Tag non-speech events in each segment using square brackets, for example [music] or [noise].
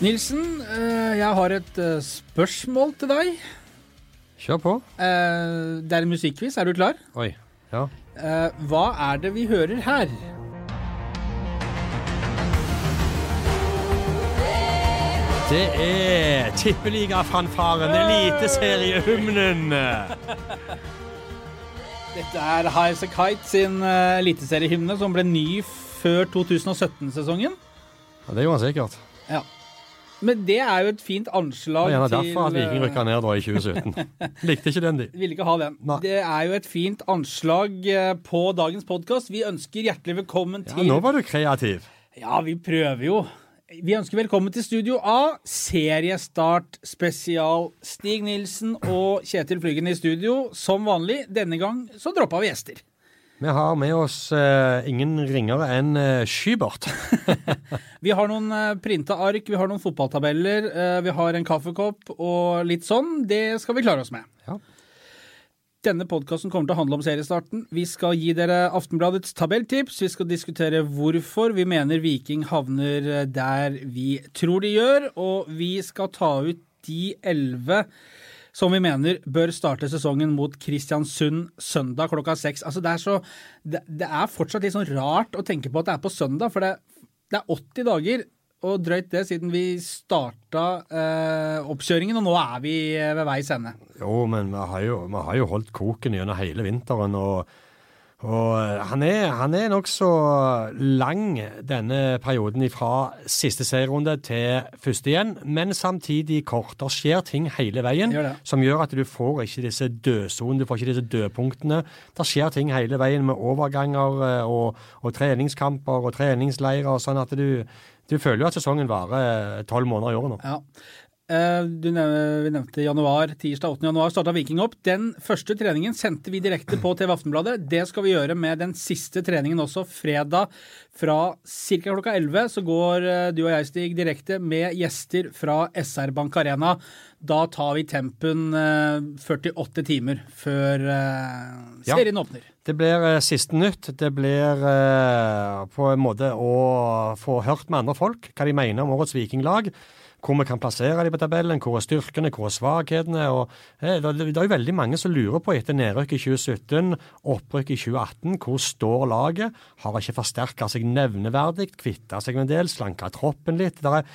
Nilsen, eh, jeg har et eh, spørsmål til deg. Kjør på. Eh, Det er en musikkquiz. Er du klar? Oi. Ja. Hva er det vi hører her? Det er tippeligafanfaren, eliteseriehymnen. Dette er Highas a Kite sin eh, eliteseriehymne som ble ny før 2017-sesongen. Ja, det gjorde han sikkert. Ja. Men det er jo et fint anslag gjerne til derfor at Viking eh, rykka ned da i 2017. Likte ikke den, de. [laughs] Ville ikke ha den. Nei. Det er jo et fint anslag eh, på dagens podkast. Vi ønsker hjertelig velkommen til Ja, nå var du kreativ. Ja, vi prøver jo. Vi ønsker velkommen til Studio A, seriestart spesial. Stig Nilsen og Kjetil Flygen i studio, som vanlig. Denne gang så droppa vi gjester. Vi har med oss uh, ingen ringere enn uh, Skybert. [laughs] Vi har noen uh, printa ark, vi har noen fotballtabeller, uh, vi har en kaffekopp og litt sånn. Det skal vi klare oss med. Ja. Denne podkasten kommer til å handle om seriestarten. Vi skal gi dere Aftenbladets tabelltips. Vi skal diskutere hvorfor vi mener Viking havner eh, der vi tror de gjør. Og vi skal ta ut de elleve som vi mener bør starte sesongen mot Kristiansund søndag klokka seks. Altså det, er så, det, det er fortsatt litt sånn rart å tenke på at det er på søndag, for det, det er 80 dager og drøyt det siden vi starta eh, oppkjøringen, og nå er vi eh, ved veis ende. Jo, men vi har jo, vi har jo holdt koken gjennom hele vinteren. og og eh, han er, han er nokså lang, denne perioden fra siste serierunde til første igjen, men samtidig kort. Det skjer ting hele veien Gjør som gjør at du får ikke disse dødsonene, du får ikke disse dødpunktene. Det skjer ting hele veien med overganger eh, og, og treningskamper og treningsleirer, sånn at du, du føler jo at sesongen varer tolv måneder i året nå. Ja. Eh, Du nev- vi nevnte januar, tirsdag 8. januar starta Viking opp. Den første treningen sendte vi direkte på TV Aftenbladet. Det skal vi gjøre med den siste treningen også. Fredag fra ca. klokka 11 så går eh, du og jeg, Stig, direkte med gjester fra SR Bank Arena. Da tar vi tempen eh, 48 timer før serien Ja. åpner. Det blir eh, siste nytt. Det blir eh, på en måte å få hørt med andre folk hva de mener om årets vikinglag. Hvor vi kan plassere dem på tabellen, hvor er styrkene, hvor er svakhetene. og eh, det, det er jo veldig mange som lurer på etter nedrykk i 2017, opprykk i 2018, hvor står laget? Har ikke forsterka seg nevneverdig, kvitta seg med en del, slanka troppen litt. Det er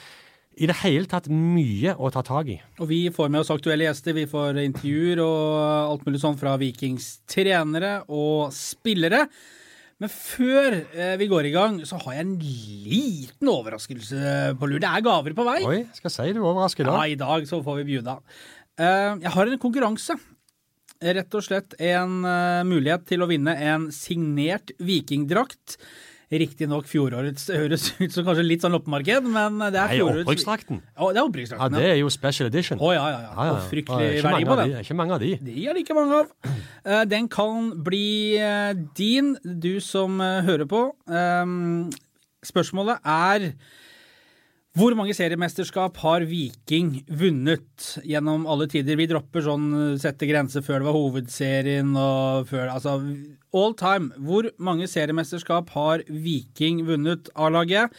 i det hele tatt mye å ta tak i. Og vi får med oss aktuelle gjester, vi får intervjuer og alt mulig sånn fra Vikings trenere og spillere. Men før eh, vi går i gang, så har jeg en liten overraskelse på lur. Det er gaver på vei. Oi, skal jeg si du overrasker i Ja, i dag så får vi bjuda. Eh, jeg har en konkurranse. Rett og slett en eh, mulighet til å vinne en signert vikingdrakt. Riktignok fjorårets høres ut som kanskje litt sånn loppemarked, men det er Nei, fjorårets opprykksdrakten. Å, det er Ja, Ja, det er jo special edition. Å ja, ja, ja. Ja, ja. Og fryktelig er verdi på den. de, Ikke mange av de. De er det ikke mange av. Eh, Den kan bli eh, din, du som eh, hører på. Spørsmålet er hvor mange seriemesterskap har Viking vunnet gjennom alle tider? Vi dropper sånn eh, sette grenser før det var hovedserien og før Altså all time. Hvor mange seriemesterskap har Viking vunnet, A-laget?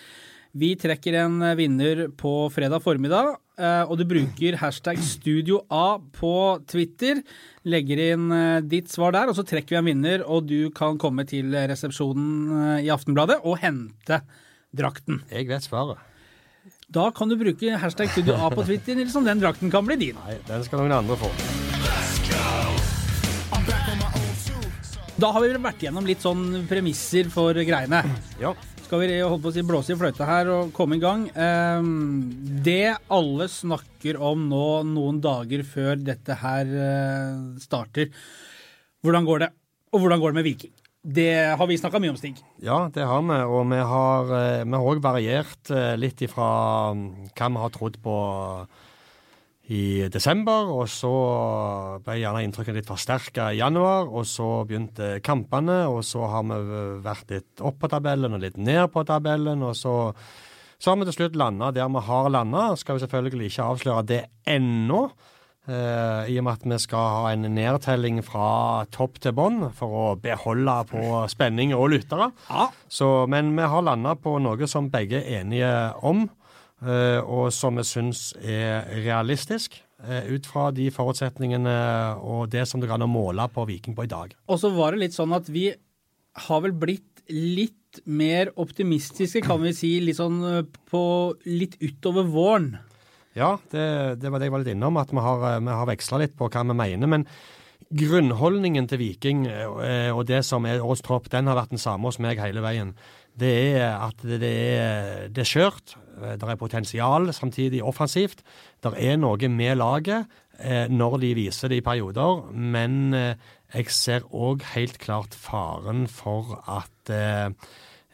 Vi trekker en vinner på fredag formiddag, eh, og du bruker hashtag Studio A på Twitter. Legger inn eh, ditt svar der, og så trekker vi en vinner, og du kan komme til resepsjonen i Aftenbladet og hente drakten. Jeg vet svaret. Da kan du bruke hashtag Studio A på Twitter, Nilsson. Den drakten kan bli din. Nei, den skal noen andre få. Da har vi vel vært gjennom litt sånn premisser for greiene. Ja. Skal vi holde på å si blåse i fløyta her og komme i gang? Ehm, det alle snakker om nå noen dager før dette her eh, starter, hvordan går det? Og hvordan går det med Viking? Det har vi snakka mye om, Stig. ja, det har vi. Og vi har eh, vi òg variert eh, litt ifra mm, hva vi har trodd på i desember, og så ble gjerne inntrykket litt forsterka i januar, og så begynte kampene, og så har vi vært litt opp på tabellen og litt ned på tabellen, og så, så har vi til slutt landa der vi har landa. Skal vi selvfølgelig ikke avsløre det ennå. Eh, I og med at vi skal ha en nedtelling fra topp til bånn for å beholde på spenning og lyttere. Ja. Så, men vi har landa på noe som begge er enige om. uh, og som vi syns er realistisk. eh, Ut fra de forutsetningene og det som det går an å måle på Viking på i dag. Og så var det litt sånn at vi har vel blitt litt mer optimistiske, kan vi si, litt sånn på litt utover våren. Ja, det, det var det jeg var litt innom, at vi har, eh, vi har veksla litt på hva vi mener. Men grunnholdningen til Viking eh, og det som er årets tropp, den har vært den samme hos meg hele veien. Det er at det er, det er skjørt. Det er potensial, samtidig offensivt. Det er noe med laget eh, når de viser det i perioder, men eh, jeg ser òg helt klart faren for at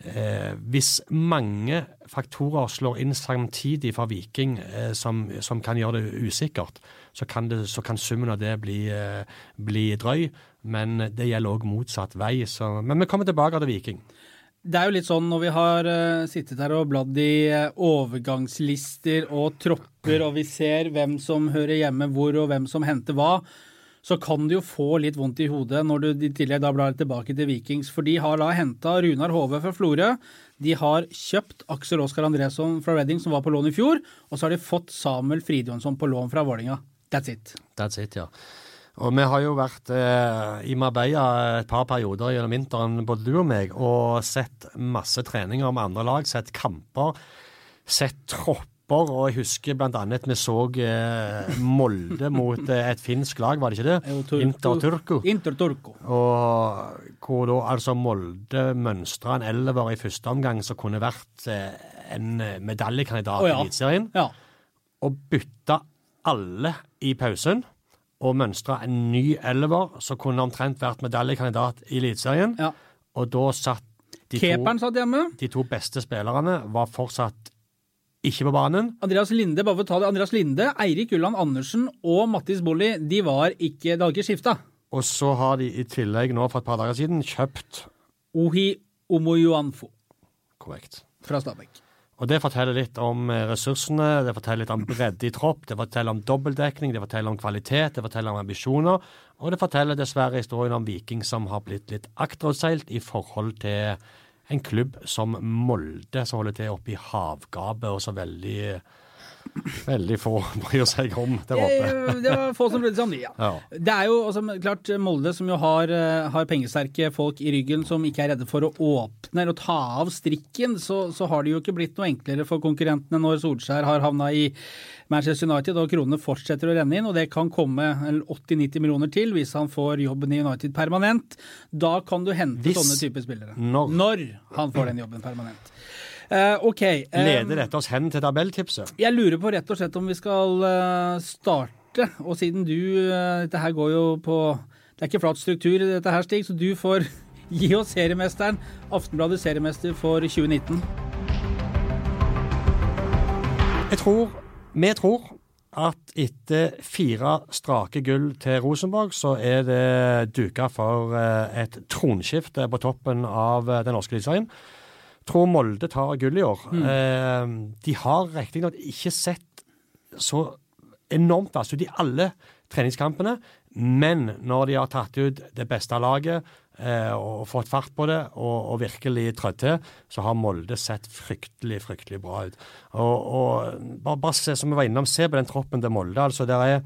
eh, eh, hvis mange faktorer slår inn samtidig for Viking eh, som, som, kan gjøre det usikkert, så kan, det, så kan summen av det bli, eh, bli drøy. Men det gjelder òg motsatt vei. Så, men vi kommer tilbake til Viking. Det er jo litt sånn når vi har uh, sittet her og bladd i uh, overgangslister og tropper, og vi ser hvem som hører hjemme hvor og hvem som henter hva, så kan du jo få litt vondt i hodet når du i tillegg da blar tilbake til Vikings. For de har da henta Runar Hove fra Florø. De har kjøpt Aksel Oskar Andresson fra Redding, som var på lån i fjor. Og så har de fått Samuel Fridjonsson på lån fra Vålinga. That's it. That's it, ja. Og vi har jo vært eh, i Marbella et par perioder gjennom vinteren, både du og meg, og sett masse treninger med andre lag, sett kamper, sett tropper. Og jeg husker bl.a. vi så eh, Molde [laughs] mot eh, et finsk lag, var det ikke det? Inter-Turku. Inter. Og hvor da altså Molde mønstra en elver i første omgang som kunne vært eh, en medaljekandidat oh, ja. i Eliteserien, ja. og bytta alle i pausen og mønstra en ny elver som kunne omtrent vært medaljekandidat i Eliteserien. Ja. Og da satt de to, de to beste spillerne var fortsatt ikke på banen. Andreas Linde, bare for å ta det, Andreas Linde, Eirik Ulland Andersen og Mattis Bolli de var ikke, Det hadde ikke skifta. Og så har de i tillegg nå for et par dager siden kjøpt Ohi Omoyuanfo. Korrekt. Fra Stabæk. Og Det forteller litt om eh, ressursene, det forteller litt om bredde i tropp, det forteller om dobbeltdekning, det forteller om kvalitet, det forteller om ambisjoner. Og det forteller dessverre historien om Viking som har blitt litt akterutseilt i forhold til en klubb som Molde, som holder til oppe i havgapet og så veldig Veldig få [laughs] bryr seg om der oppe. Det var få som brydde seg om de, ja. Ja. Det er jo altså, klart Molde som jo har, eh, har pengesterke folk i ryggen som ikke er redde for å åpne eller ta av strikken, så, så har det jo ikke blitt noe enklere for konkurrentene når Solskjær har havna i Manchester United og kronene fortsetter å renne inn, og det kan komme 80-90 millioner til hvis han får jobben i United permanent. Da kan du hente Hvis. sånne typer spillere. Når. Når han får den jobben permanent. Eh, ok. Um, Leder dette oss hen til tabelltipset? jeg lurer på rett og slett om vi skal eh, starte, og siden du Dette her går jo på Det er ikke flat struktur, dette her, Stig, så du får [laughs] gi oss seriemesteren. Aftenbladet seriemester for 2019. Jeg tror, vi tror at etter fire strake gull til Rosenborg, så er det duka for et tronskifte på toppen av den norske eliteserien. Tror Molde tar gull i år. Eh, de har riktignok ikke sett så enormt vass ut i alle treningskampene, men når de har tatt ut det beste laget eh, og fått fart på det og, og virkelig trødd til, så har Molde sett fryktelig, fryktelig bra ut. Og, og bare, bare se, som vi var innom, se på den troppen til Molde. altså der er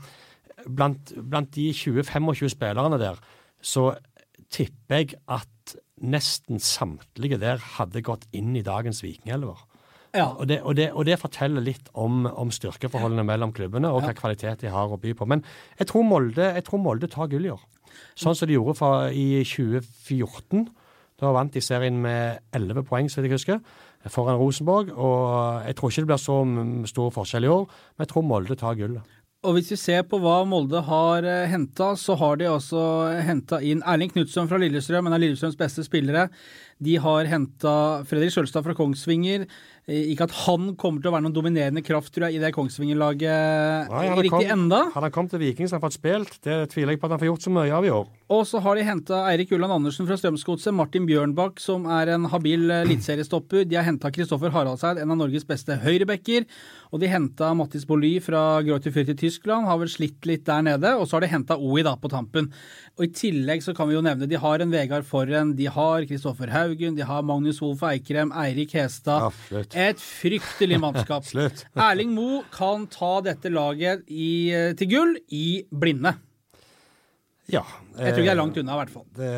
Blant, blant de 20-25 spillerne der, så tipper jeg at nesten samtlige der hadde gått inn i dagens Vikingelver. Ja. Og det, og, det, og det forteller litt om, om styrkeforholdene mellom klubbene og hva kvalitet de har å by på. Men jeg tror Molde, jeg tror Molde tar gull i år. Sånn som de gjorde fra, i 2014. Da vant de serien med 11 poeng, så jeg husker, foran Rosenborg. Og jeg tror ikke det blir så stor forskjell i år, men jeg tror Molde tar gullet. Og hvis vi ser på hva Molde har uh, henta, så har de også henta inn Erling Knutson fra Lillestrøm, en av Lillestrøms beste spillere. De har henta Fredrik Sjølstad fra Kongsvinger. Eh, Ikke at han kommer til å være noen dominerende kraft, tror jeg, i det Kongsvinger-laget Nei, han har riktig kom- enda. Hadde han kommet til Viking så hadde han fått spilt, det tviler jeg på at han får gjort så mye av i år. Og så har de henta Eirik Ulland Andersen fra Strømsgodset, Martin Bjørnbakk, som er en habil eh, eliteseriestopper. De har henta Kristoffer Haraldseid, en av Norges beste høyrebacker. Og de henta Mattis Bolly fra Greuther Fürth i Tyskland, har vel slitt litt der nede. Og så har de henta OI da på tampen. Og i tillegg så kan vi jo nevne de har en Vegard Forren, de har Kristoffer Haugen, de har Magnus Wolff Eikrem, Eirik Hestad. Absolutt. Et fryktelig mannskap. [laughs] Erling Moe kan ta dette laget i, til gull i blinde. Ja. Jeg tror ikke det er langt unna, i hvert fall. Det,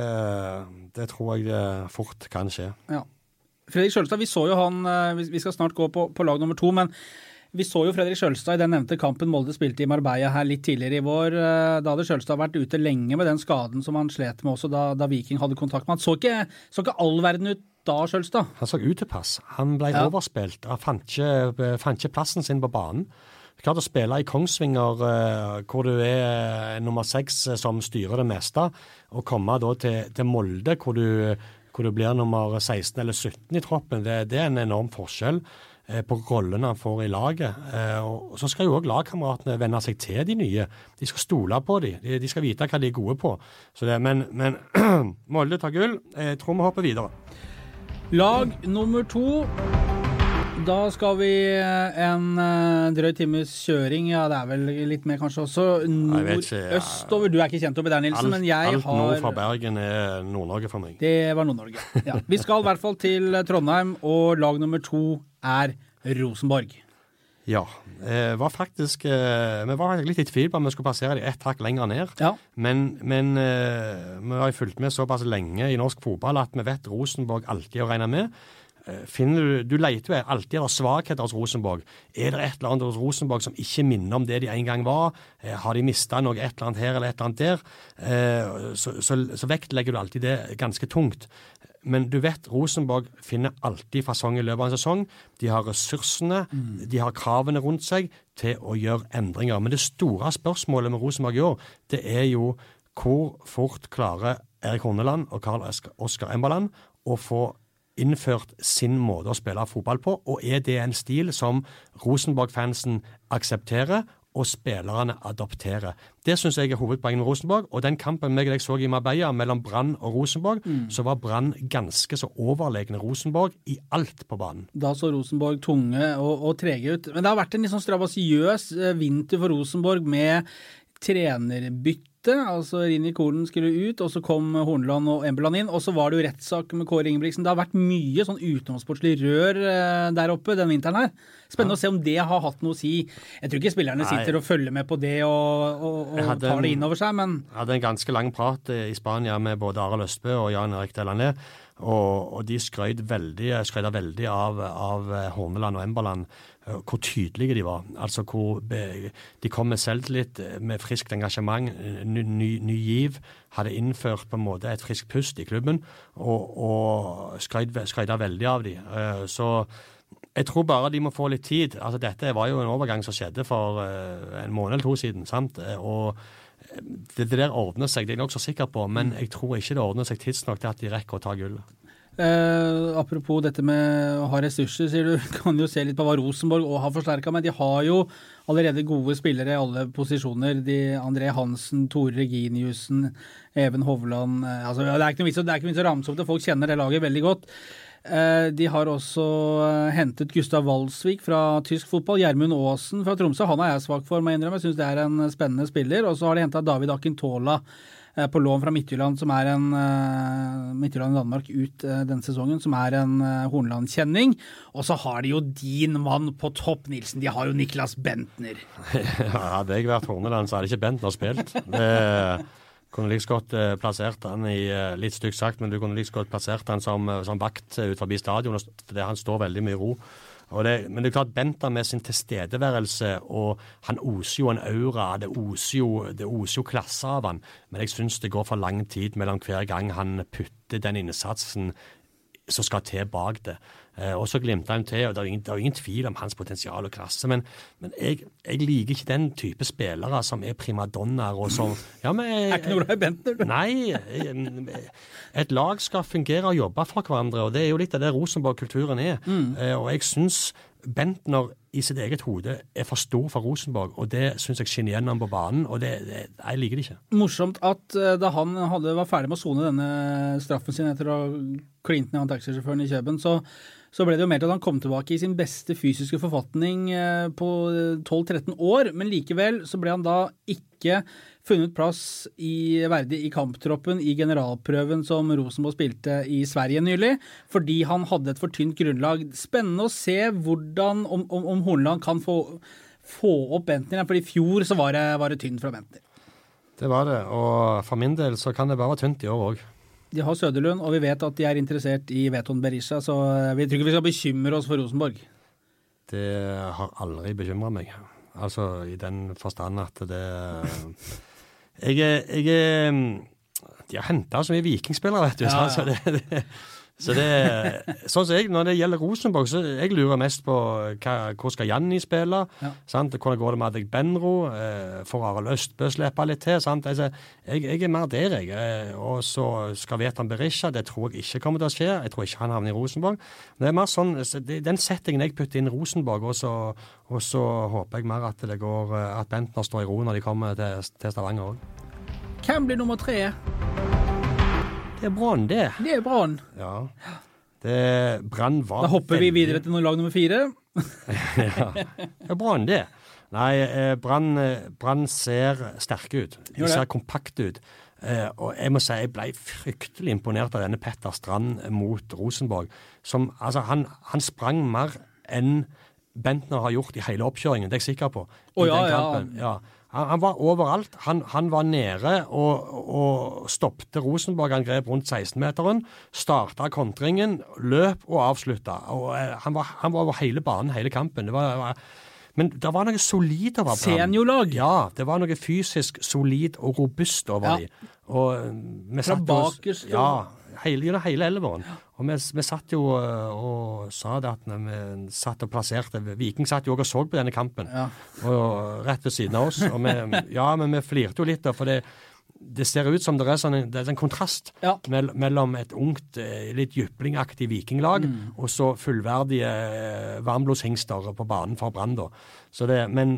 det tror jeg det fort kan skje. Ja. Fredrik Sjølstad, vi så jo han eh, Vi skal snart gå på, på lag nummer to, men vi så jo Fredrik Sjølstad i den nevnte kampen Molde spilte i Marbella her litt tidligere i vår. Eh, da hadde Sjølstad vært ute lenge med den skaden som han slet med også da, da Viking hadde kontakt med han. Så ikke, så ikke all verden ut da, Sjølstad? Han så utilpass. Han ble ja. overspilt. Han fant ikke, fant ikke plassen sin på banen. Klart å spille i Kongsvinger, uh, hvor du er nummer seks som styrer det meste, og komme da til, til Molde, hvor du, hvor du, blir nummer 16 eller 17 i troppen, det, det er en enorm forskjell på rollene han får i laget. Og Så skal jo òg lagkameratene venne seg til de nye. De skal stole på dem. De, skal vite hva de er gode på. Det, men, men [clears throat] Molde tar gull. Jeg tror vi hopper videre. Lag nummer to. Da skal vi eh, en drøy times kjøring, ja det er vel litt mer kanskje også, nordøstover. Du er ikke kjent oppi der, Nilsen, alt, men jeg alt har Alt nord fra Bergen er Nord-Norge for meg. Det var Nord-Norge. Ja. Vi skal i hvert fall til Trondheim, og lag nummer to er Rosenborg. Ja. Eh, var faktisk, eh, vi var litt i tvil på om vi skulle plassere dem ett hakk lenger ned. Ja. Men, men eh, vi har fulgt med såpass lenge i norsk fotball at vi vet Rosenborg alltid å regne med. Eh, finner du, du leter jo alltid etter svakheter hos Rosenborg. Er det et eller annet hos Rosenborg som ikke minner om det de en gang var? Eh, har de mista noe et eller annet her eller et eller annet der? Eh, så, så, så vektlegger du alltid det ganske tungt. Men du vet, Rosenborg finner alltid fasong i løpet av en sesong. De har ressursene, mm. de har kravene rundt seg til å gjøre endringer. Men det store spørsmålet med Rosenborg i år, det er jo hvor fort klarer Erik Horneland og Karl Oskar Emberland å få innført sin måte å spille fotball på, og er det en stil som Rosenborg-fansen aksepterer og spillerne adopterer. Det syns jeg er hovedpoenget med Rosenborg. Og den kampen meg jeg så i Marbella mellom Brann og Rosenborg, mm. så var Brann ganske så overlegne Rosenborg i alt på banen. Da så Rosenborg tunge og, og trege ut. Men det har vært en litt sånn strabasiøs eh, vinter for Rosenborg med trenerbytte Altså Rini Kolen skulle ut, og så kom Horneland og Embeland inn. Og så var det jo rettssak med Kåre Ingebrigtsen. Det har vært mye sånn utenomsportslig rør eh, der oppe den vinteren her. Spennende ja. å se om det har hatt noe å si. Jeg tror ikke spillerne sitter og følger med på det og, og, og tar det inn over seg, men Jeg hadde en ganske lang prat i Spania med både Arild Østbø og Jan Erik Delané. Og, og, de skrøt veldig, veldig av, av Horneland og Emberland Eh, hvor tydelige de var. Altså hvor De kom med selvtillit, eh, med friskt engasjement, eh, ny, ny, ny, giv. Hadde innført på en måte et friskt pust i klubben, og, og skrøyta veldig av de. Så jeg tror bare de må få litt tid. Altså Dette var jo en overgang som skjedde for en måned eller to siden. sant? Og det, det der ordner seg, det er jeg nokså sikker på, men jeg tror ikke det ordner seg tidsnok til at de rekker å ta gullet. Eh, apropos dette med å ha ressurser, sier du. [laughs] Kan jo se litt på hva Rosenborg òg har forsterka, men de har jo allerede gode spillere i alle posisjoner. De, André Hansen, Tore Reginiussen, Even Hovland eh, altså, Det er ikke noe vits å ramse opp det, folk kjenner det laget veldig godt. Eh, de har også eh, hentet Gustav Walsvik fra tysk fotball. Gjermund Aasen fra Tromsø. Han er jeg svak for, må jeg innrømme. Jeg syns det er en spennende spiller. Og så har de henta David Akintola på lån fra Midtjylland, som er en uh, Midtjylland i Danmark ut uh, denne sesongen, som er en Hornland-kjenning. Og så har de jo din mann på topp, Nilsen. De har jo Niklas Bentner. [laughs] ja, hadde jeg vært Horneland, så hadde ikke Bentner spilt. Det kunne like godt plassert han i Litt stygt sagt, men du kunne like godt plassert han som, som vakt ut forbi stadion, fordi han står veldig mye i ro. Det, men det er klart Benta med sin tilstedeværelse, og han oser jo en aura. Det oser jo, det oser jo klasse av han. Men jeg syns det går for lang tid mellom hver gang han putter den innsatsen som skal til bak det. Eh, og så glimta han til, og det er, ingen, det er ingen tvil om hans potensial og klasse. Men, men jeg, jeg, liker ikke den type spillere som er primadonnaer og som ja, men, Er ikke i Bentner, du? Nei. Et lag skal fungere og jobbe for hverandre, og det er jo litt av det Rosenborg-kulturen er. Mm. Eh, og jeg syns Bentner i sitt eget hode er for stor for Rosenborg, og det syns jeg skinner gjennom på banen. og det, det, Jeg liker det ikke. Morsomt at uh, da han hadde, var ferdig med å sone denne straffen sin etter å ha klint ned han taxisjåføren i Kjøben, så så ble det jo mer til at han kom tilbake i sin beste fysiske forfatning eh, på 12-13 år. Men likevel så ble han da ikke funnet plass i, verdig i kamptroppen i generalprøven som Rosenborg spilte i Sverige nylig, fordi han hadde et for tynt grunnlag. Spennende å se hvordan, om, om, om Hornland kan få, få opp Bentner, for i fjor så var det, var det tynt fra Bentner. Det var det, og for min del så kan det bare være tynt i år òg. De har Søderlund, og vi vet at de er interessert i Veton Berisha, så vi tror ikke vi skal bekymre oss for Rosenborg. Det har aldri bekymra meg. Altså i den forstand at det Jeg jeg er De har henta så mye vikingspillere, vet du. Ja, ja. Så det, det, så det, sånn som jeg, Når det gjelder Rosenborg, så jeg lurer mest på hva, hvor skal Janni spille. Ja. Sant? Hvordan går det med Adek Benro? Eh, får Arild Østbø slippe litt til? Sant? Altså, jeg, jeg, er mer der, jeg. Eh, og så skal Vetan Berisha. Det tror jeg ikke kommer til å skje. Jeg tror ikke han havner i Rosenborg. Det er mer sånn, det, Den settingen jeg putter inn Rosenborg, og så, og så håper jeg mer at det går, eh, at Bentner står i ro når de kommer til, til Stavanger òg. Hvem blir nummer tre? Det er Brann, det. Det er Brann. Ja. Det Brann var Da hopper veldig... vi videre til lag nummer fire. [laughs] ja. Det er Brann, det. Nei, eh, Brann ser sterke ut. De ser kompakte ut. Eh, og jeg må si jeg ble fryktelig imponert av denne Petter Strand mot Rosenborg. Som, altså, han, han sprang mer enn Bentner har gjort i hele oppkjøringen, det er jeg sikker på. Oh, ja, ja. ja. Han, han, var overalt. Han, han var nede og, og stoppte Rosenborg-angrep rundt 16-meteren. Starta kontringen, løp og avslutta. Og, eh, han, var, han, var, over hele banen hele kampen. Det var, var men det var noe solid over ham. Seniorlag? Ja, det var noe fysisk solid og robust over ja. dem. Eh, Fra bakerst? Ja, hele, hele elveren. Og vi, vi, satt jo eh, og sa det at vi satt og plasserte Viking satt jo også og så på denne kampen, ja. og rett ved siden av oss. Og vi, ja, men vi flirte jo litt, da, for det, det ser ut som det er, sånn, det er en kontrast ja. mellom et ungt, eh, litt jyplingaktig vikinglag mm. og så fullverdige eh, varmblodshingster på banen for Brann. Men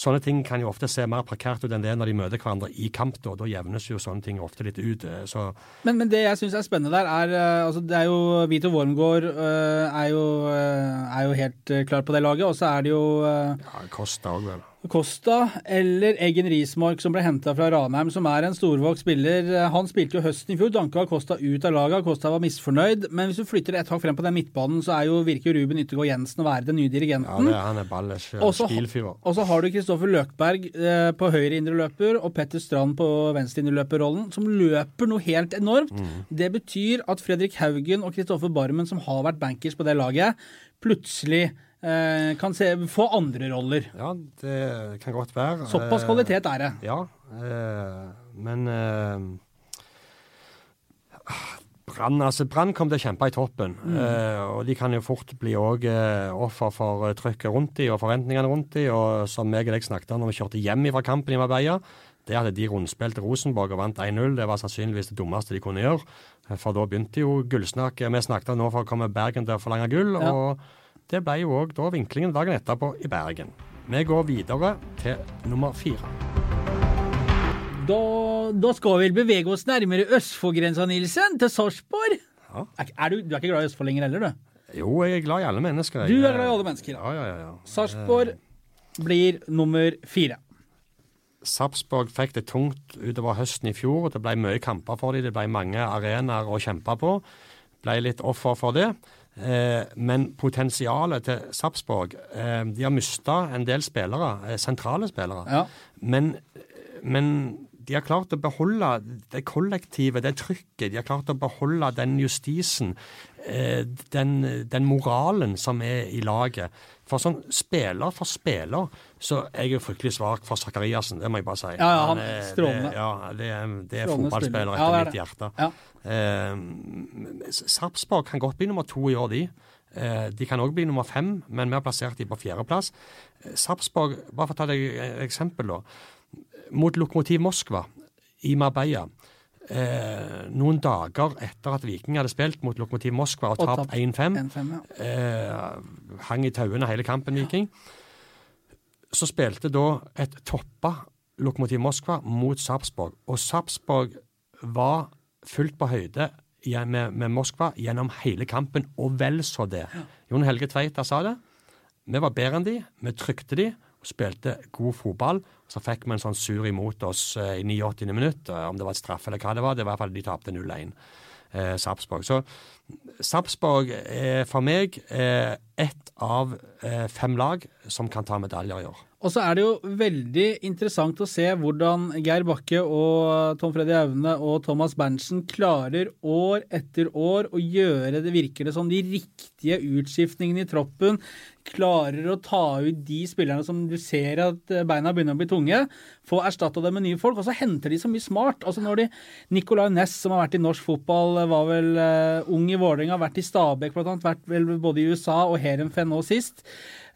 Sånne ting kan jo ofte se mer prekært ut enn det når de møter hverandre i kamp. Da, da jevnes jo sånne ting ofte litt ut. Eh, så. Men, men det jeg syns er spennende der, er eh, altså det er jo Vito Wormgård er, jo, er jo helt klar på det laget, og så er det jo Ja, Kosta òg, vel. Costa eller Eggen Rismark, som ble henta fra Ranheim, som er en storvokst spiller. Han spilte jo høsten i fjor, danka Costa ut av laget. Costa var misfornøyd. Men hvis du flytter et hakk frem på den midtbanen, så er jo, virker Ruben Yttergård Jensen å være den nye dirigenten. Ja, det, han er ballers. Og så har du Kristoffer Løkberg eh, på høyre indreløper og Petter Strand på venstre indreløperrollen, som løper noe helt enormt. Mm. Det betyr at Fredrik Haugen og Kristoffer Barmen, som har vært bankers på det laget, plutselig Eh, kan se, få andre roller. Ja, det kan godt være. Såpass kvalitet er det. Ja, eh, men eh, Brann altså, kommer til å kjempe i toppen. Mm. Eh, og de kan jo fort bli òg eh, offer for uh, trykket rundt de og forventningene rundt de, og Som meg og deg snakket om når vi kjørte hjem fra kampen i Marbella, det at de rundspilte Rosenborg og vant 1-0, det var sannsynligvis det dummeste de kunne gjøre. For da begynte jo gullsnakket. Vi snakket nå for å komme Bergen til å forlange gull. Ja. og det ble jo òg vinklingen dagen etterpå i Bergen. Vi går videre til nummer fire. Da, da skal vi bevege oss nærmere Østfold-grensa, Nilsen, til Sarpsborg. Ja. Er, du, du, er ikke glad i Østfold lenger heller, du? Jo, jeg er glad i alle mennesker. Du er glad i alle mennesker, ja. ja, ja, ja. Sarpsborg blir nummer fire. Sarpsborg fikk det tungt utover høsten i fjor. Det ble mye kamper for dem. Det ble mange arenaer å kjempe på. Ble litt offer for det. Eh, men potensialet til Sarpsborg eh, De har mista en del spillere, eh, sentrale spillere. Ja. Men, men, de har klart å beholde det kollektive, det trykket. De har klart å beholde den justisen, den, den moralen som er i laget. For sånn spiller for spiller så er jeg jo fryktelig svak for Sakariassen, det må jeg bare si. Ja, ja, han er strålende. Ja, det, er, det er fotballspiller etter ja, mitt hjerte. Ja. Eh, Sarpsborg kan godt bli nummer to i år, de. Eh, de kan òg bli nummer fem, men vi har plassert de på fjerdeplass. Eh, Sarpsborg, bare for å ta deg et eksempel, da. Mot Lokomotiv Moskva i Marbella. Eh, noen dager etter at Viking hadde spilt mot Lokomotiv Moskva og, tapt 1-5, ja. eh, hang i tauene hele kampen, Viking, så spilte da et toppa Lokomotiv Moskva mot Sarpsborg. Og Sarpsborg var fullt på høyde med, med, Moskva gjennom hele kampen, og vel så det. Jon Helge Tveita sa det. Vi var bedre enn de, vi trykte de, og spilte god fotball. Så fikk vi en sånn sur imot oss eh, i 89. minutt, eh, om det var et straff eller hva det var. Det var i hvert fall de tapte 0-1. Eh, Sarpsborg. Så Sarpsborg er for meg eh, ett av eh, fem lag som kan ta medaljer i år. Og så er det jo veldig interessant å se hvordan Geir Bakke og Tom Freddy Aune og Thomas Berntsen klarer år etter år å gjøre det virker det som de riktige utskiftningene i troppen. Klarer å ta ut de spillerne som du ser at beina begynner å bli tunge. Få erstatta dem med nye folk. Og så henter de så mye smart. Altså når de Nicolay Næss, som har vært i norsk fotball, var vel uh, ung i Vålerenga, vært i Stabæk annet, vært vel både i USA og Heerenveen nå sist.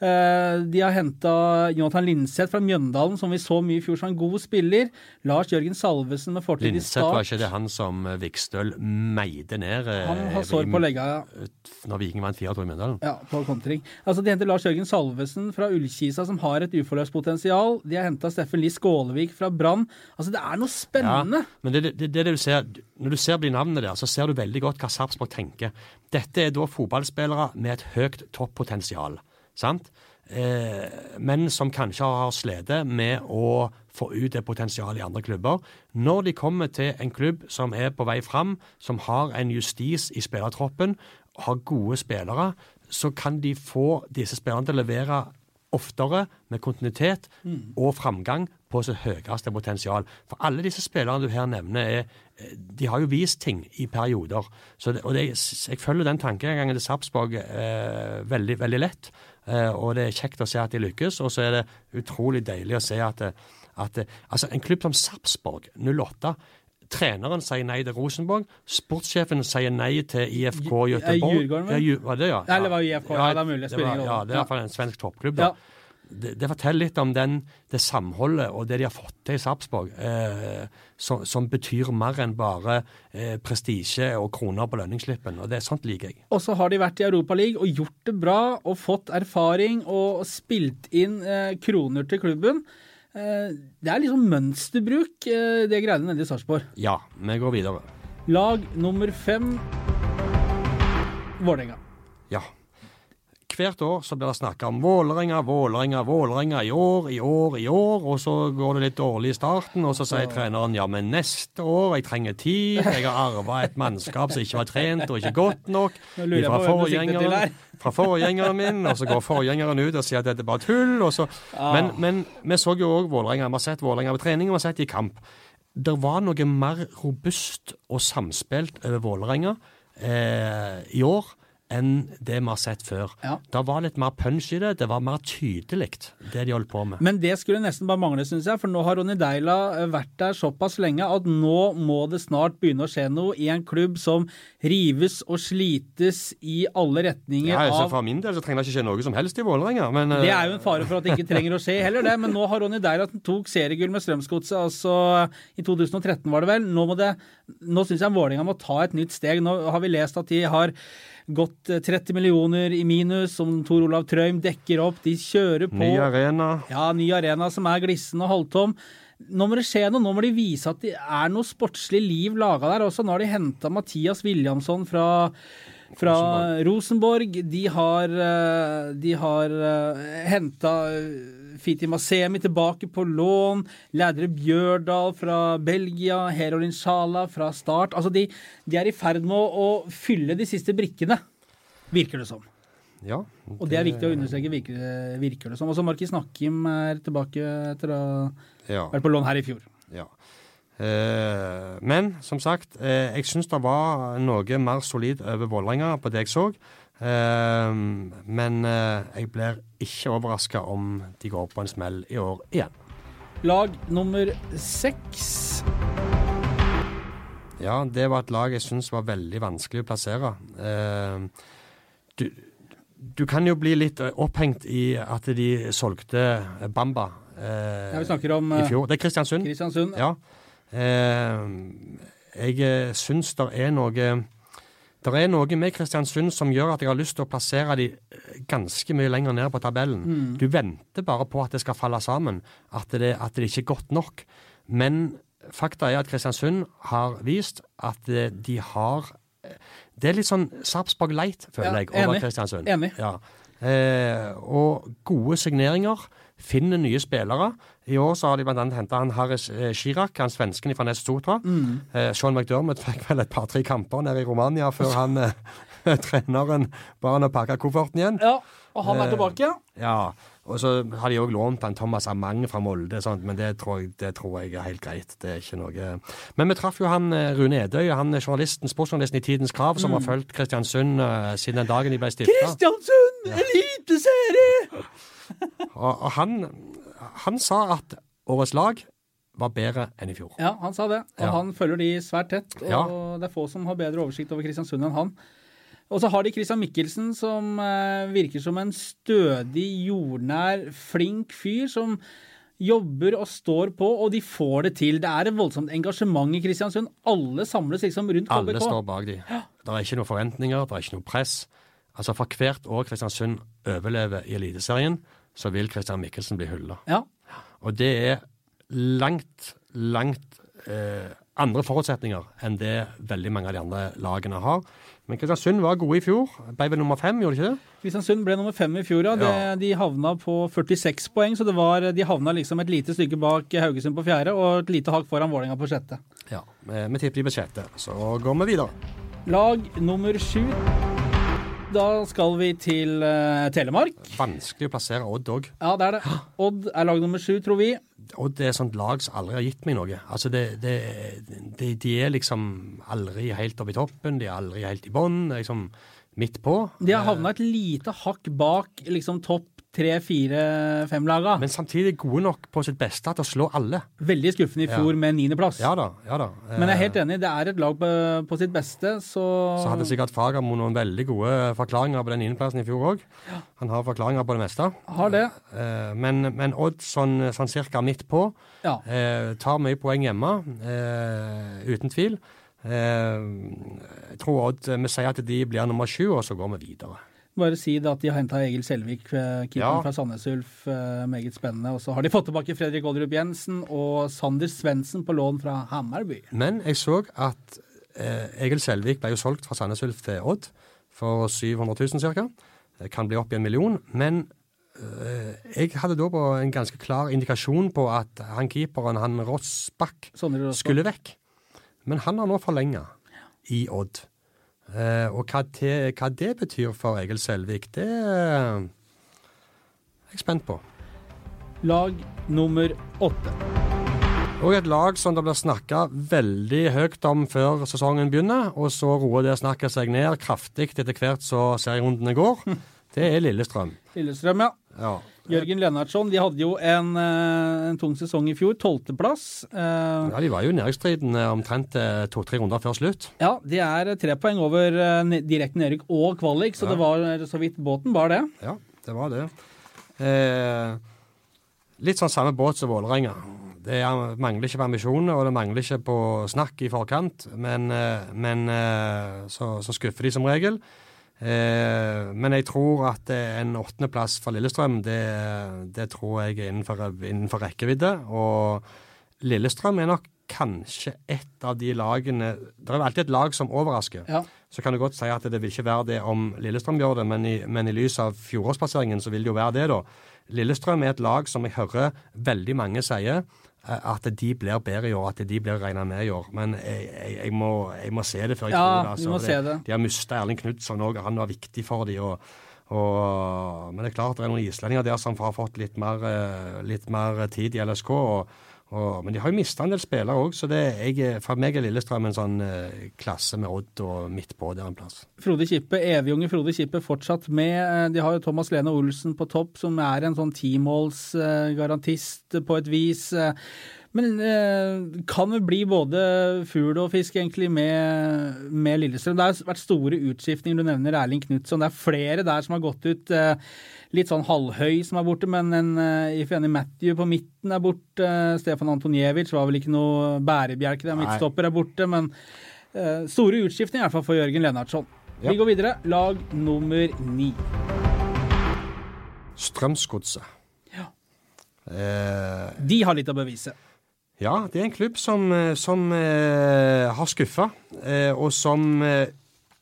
Uh, de har henta Jonathan Linseth fra Mjøndalen, som vi så mye i fjor som en god spiller. Lars Jørgen Salvesen med fortid i start. Linseth var ikke det han som eh, Vikstøl meide ned eh, Han har sår på legga, ja. Når Viking vant 4-2 i Mjøndalen? Ja, på kontring. Altså, de henter Lars Jørgen Salvesen fra Ullkisa, som har et uforløst potensial. De har henta Steffen Lie Skålevik fra Brann. Altså, det er noe spennende. Ja, men det, det, det du ser, når du ser de navnene der, så ser du veldig godt hva Sarpsborg tenker. Dette er da fotballspillere med et høyt toppotensial sant? Eh, men som kanskje har slitt med å få ut det potensialet i andre klubber. Når de kommer til en klubb som er på vei fram, som har en justis i spillertroppen, har gode spillere, så kan de få disse spillerne til å levere oftere med kontinuitet mm. og framgang på sitt høyeste potensial. For alle disse spillerne du her nevner, er, eh, de har jo vist ting i perioder. Det, og det, jeg følger den tankegangen til Sarpsborg eh, veldig, veldig lett. Eh, og det er kjekt å se at de lykkes. Og så er det utrolig deilig å se at, at altså en klubb som Sarpsborg 08 Treneren sier nei til Rosenborg. Sportssjefen sier nei til IFK Göteborg. Djurgården, vel? Ja, var det, ja. Eller var IFK? Ja, det er mulig. Det var, ja, det er iallfall en svensk toppklubb. da. Ja. Det, det, forteller litt om den, det samholdet og det de har fått til i Sarpsborg, eh, som, som, betyr mer enn bare eh, prestisje og kroner på lønningsslippen. og det er Sånt liker jeg. Og så har de vært i Europaligaen og gjort det bra og fått erfaring og spilt inn eh, kroner til klubben. Eh, det er liksom mønsterbruk, eh, det greiene nede i Sarpsborg. Ja, vi går videre. Lag nummer fem Vålerenga. Ja. Hvert år så blir det snakka om Vålerenga, Vålerenga, Vålerenga i år, i år, i år. Og så går det litt dårlig i starten, og så sier treneren ja, men neste år, jeg trenger tid. Jeg har arva et mannskap som ikke var trent og ikke godt nok fra forgjengeren, fra forgjengeren min. Og så går forgjengeren ut og sier at dette er bare tull. Og så. Men, men vi så jo òg Vålerenga. Vi har sett Vålerenga på trening, og vi har sett i kamp. Det var noe mer robust og samspilt over Vålerenga eh, i år enn det vi har sett før. Ja. Det var litt mer punch i det. Det var mer tydelig, det de holdt på med. Men det skulle nesten bare mangle, syns jeg. For nå har Ronny Deila eh, vært der såpass lenge at nå må det snart begynne å skje noe i en klubb som rives og slites i alle retninger ja, av For min del så trenger det ikke skje noe som helst i Vålerenga, men Det er jo en fare for at det ikke trenger å skje heller, det. Men nå har Ronny Deila tok seriegull med Strømsgodset, altså i 2013 var det vel. Nå, må det, nå syns jeg Vålerenga må ta et nytt steg. Nå har vi lest at de har gått 30 eh, millioner i minus, som Tor Olav Trøim dekker opp. De kjører på. Ny arena. Ja, ny arena som er glissen og halvtom. Nå må det skje noe, nå må de vise at det er noe sportslig liv laga der også. Nå har de henta Mathias Williamson fra fra Rosenborg. De har, eh, de har eh, henta Fiti Masemi tilbake på lån. Lædre Bjørdal fra Belgia. Herolin Sjala fra start. Altså, de, de, er i ferd med å, fylle de siste brikkene, virker det som. Ja, det... Og det er viktig å understreke, virker, virker det som. Også Markis Nakkim er tilbake etter å ha vært på lån her i fjor. Ja. Eh, men som sagt, eh, jeg syns det var noe mer solid over Vålerenga på det jeg så. Ehm, men eh, jeg blir ikke overraska om de går på en smell i år igjen. Lag nummer seks. Ja, det var et lag jeg syns var veldig vanskelig å plassere. Ehm, du, du, kan jo bli litt opphengt i at de solgte Bamba eh, ja, vi snakker om, i fjor. Det er Kristiansund. Kristiansund. Ja. Eh, jeg eh, syns det er noe det er noe med Kristiansund som gjør at jeg har lyst til å plassere de eh, ganske mye lenger ned på tabellen. Mm. Du venter bare på at det skal falle sammen, at det, at det ikke er godt nok. Men fakta er at Kristiansund har vist at eh, de har Det er litt sånn Sarpsborg Light, føler ja, jeg, over. Kristiansund. Enig. Ja. Eh, og gode signeringer. Finner nye spillere. I år så har de bl.a. henta han Harris eh, Chirac, han svensken fra Nest Sotra. Mm. Eh, Sean McDermott [laughs] fikk vel et par-tre kamper nede i Romania før [laughs] han eh, [laughs] treneren ba han å pakke kofferten igjen. Ja, og han er Eh, tilbake. Ja, og så har de òg lånt han Thomas Amang fra Molde, sant? men det tror, jeg, det tror jeg er helt greit. Det er ikke noe Men vi traff jo han eh, Rune Edøy, han er journalisten, sportsjournalisten i Tidens Krav, som har fulgt Kristiansund eh, siden den dagen de ble stifta. Kristiansund, eliteserie! [laughs] Og, og han, han sa at årets lag var bedre enn i fjor. Ja, han sa det. Og Ja. han følger de svært tett. Og Ja. det er få som har bedre oversikt over Kristiansund enn han. Og så har de Christian Mikkelsen, som eh, virker som en stødig, jordnær, flink fyr som jobber og står på, og de får det til. Det er et voldsomt engasjement i Kristiansund. Alle samles liksom rundt Alle står bak de. Det er ikke noen forventninger, det er ikke noe press. Altså For hvert år Kristiansund overlever i Eliteserien, så vil Christian Mikkelsen bli hylla. Ja. Og det er langt, langt eh, andre forutsetninger enn det veldig mange av de andre lagene har. Men Kristiansund var gode i fjor. Ble vel nummer fem, gjorde de ikke det? Kristiansund ble nummer fem i fjor, ja. Det, Ja. De havna på 46 poeng, så det var, de havna liksom et lite stykke bak Haugesund på fjerde og et lite hakk foran Vålerenga på sjette. Ja. Vi, vi tipper de på sjette. Så går vi videre. Lag nummer sju. Da skal vi til uh, Telemark. Vanskelig å plassere Odd òg. Ja, det er det. Odd er lag nummer sju, tror vi. Odd er et sånt lag som aldri har gitt meg noe. Altså det, det, de, de er liksom aldri helt oppe i toppen, de er aldri helt i bånn. Liksom midt på. De har havna et lite hakk bak liksom topp tre, fire, fem-laga. Men samtidig gode nok på sitt beste til å slå alle. Veldig skuffende i Ja. fjor med niendeplass. Ja da. ja da. Men jeg er helt enig, det er et lag på, på sitt beste, så, Så hadde sikkert Fagermo noen veldig gode forklaringer på den niendeplassen i fjor òg. Han har forklaringer på det meste. har det. Eh, Men, men Odd sånn, sånn cirka midt på. Ja. Eh, tar mye poeng hjemme, eh, uten tvil. Eh, jeg tror Odd Vi sier at de blir nummer sju, og så går vi videre. Bare si det at de har henta Egil Selvik, eh, keeperen Ja. fra Sandnes Ulf. eh, Meget spennende. Og så har de fått tilbake Fredrik Olderup Jensen og Sander Svendsen på lån fra Hammarby. Men jeg så at eh, Egil Selvik ble jo solgt fra Sandnes Ulf til Odd for 700 000 ca. Kan bli opp i en million. Men eh, jeg hadde da på en ganske klar indikasjon på at han keeperen, han Rossbakk, skulle vekk. Men han har nå forlenga i Odd. Eh, og hva, det, hva det betyr for Egil Selvik, det er jeg spent på. Lag nummer åtte. Og et lag som det blir snakka veldig høyt om før sesongen begynner, og så roer det snakket seg ned kraftig etter hvert så serierundene går. [laughs] Det er Lillestrøm. Lillestrøm, ja. Ja. Jørgen Lennartson. De hadde jo en, eh, en tung sesong i fjor. Tolvteplass. Eh, ja, de var jo nedrykksstriden eh, omtrent to-tre runder før slutt. ja, de er tre poeng over direkte nedrykk og kvalik, så Ja. det var så vidt båten bar det. Ja, det var det. Eh, litt sånn samme båt som Vålerenga. Det er, mangler ikke på ambisjoner, og det mangler ikke på snakk i forkant, men, men så, så skuffer de som regel. Eh, men jeg tror at eh, en åttendeplass for Lillestrøm, det, det tror jeg er innenfor, innenfor rekkevidde. Og Lillestrøm er nok kanskje et av de lagene Det er jo alltid et lag som overrasker. Ja. Så kan du godt si at det vil ikke være det om Lillestrøm gjør det, men i, men i lys av fjorårsplasseringen så vil det jo være det, da. Lillestrøm er et lag som jeg hører veldig mange sier at de blir bedre i år, at de blir regna med i år. Men jeg, jeg, jeg, må, jeg må se det før jeg Ja, tror det. Altså. må for se det. De har mista Erling Knutson òg, han var viktig for dem. Og, og, men det er klart det er noen islendinger der som har fått litt mer, eh, litt mer tid i LSK. Og, og, men de har jo mista en del spillere òg, så det, jeg, for meg er Lillestrøm en sånn eh, klasse med Odd og midt på der en plass. Frode Kippe, evigunge Frode Kippe fortsatt med. Eh, De har jo Thomas Lene Olsen på topp, som er en sånn timålsgarantist på et vis. Eh, Men eh, kan det bli både fugl og fisk egentlig med, med Lillestrøm? Det har vært store utskiftninger. Du nevner Erling Knutson. Det er flere der som har gått ut. eh, Litt sånn halvhøy som er borte, men en uh, Ifeani Matthew på midten er borte. Uh, Stefan Antoniewicz var vel ikke noe bærebjelke der. Midtstopper er borte. Men uh, store utskiftninger i hvert fall for Jørgen Lennartson. Ja. Vi går videre. Lag nummer ni. Strømsgodset. Ja. Eh, De har litt å bevise. ja, det er en klubb som, eh, som eh, har skuffa, eh, og som eh,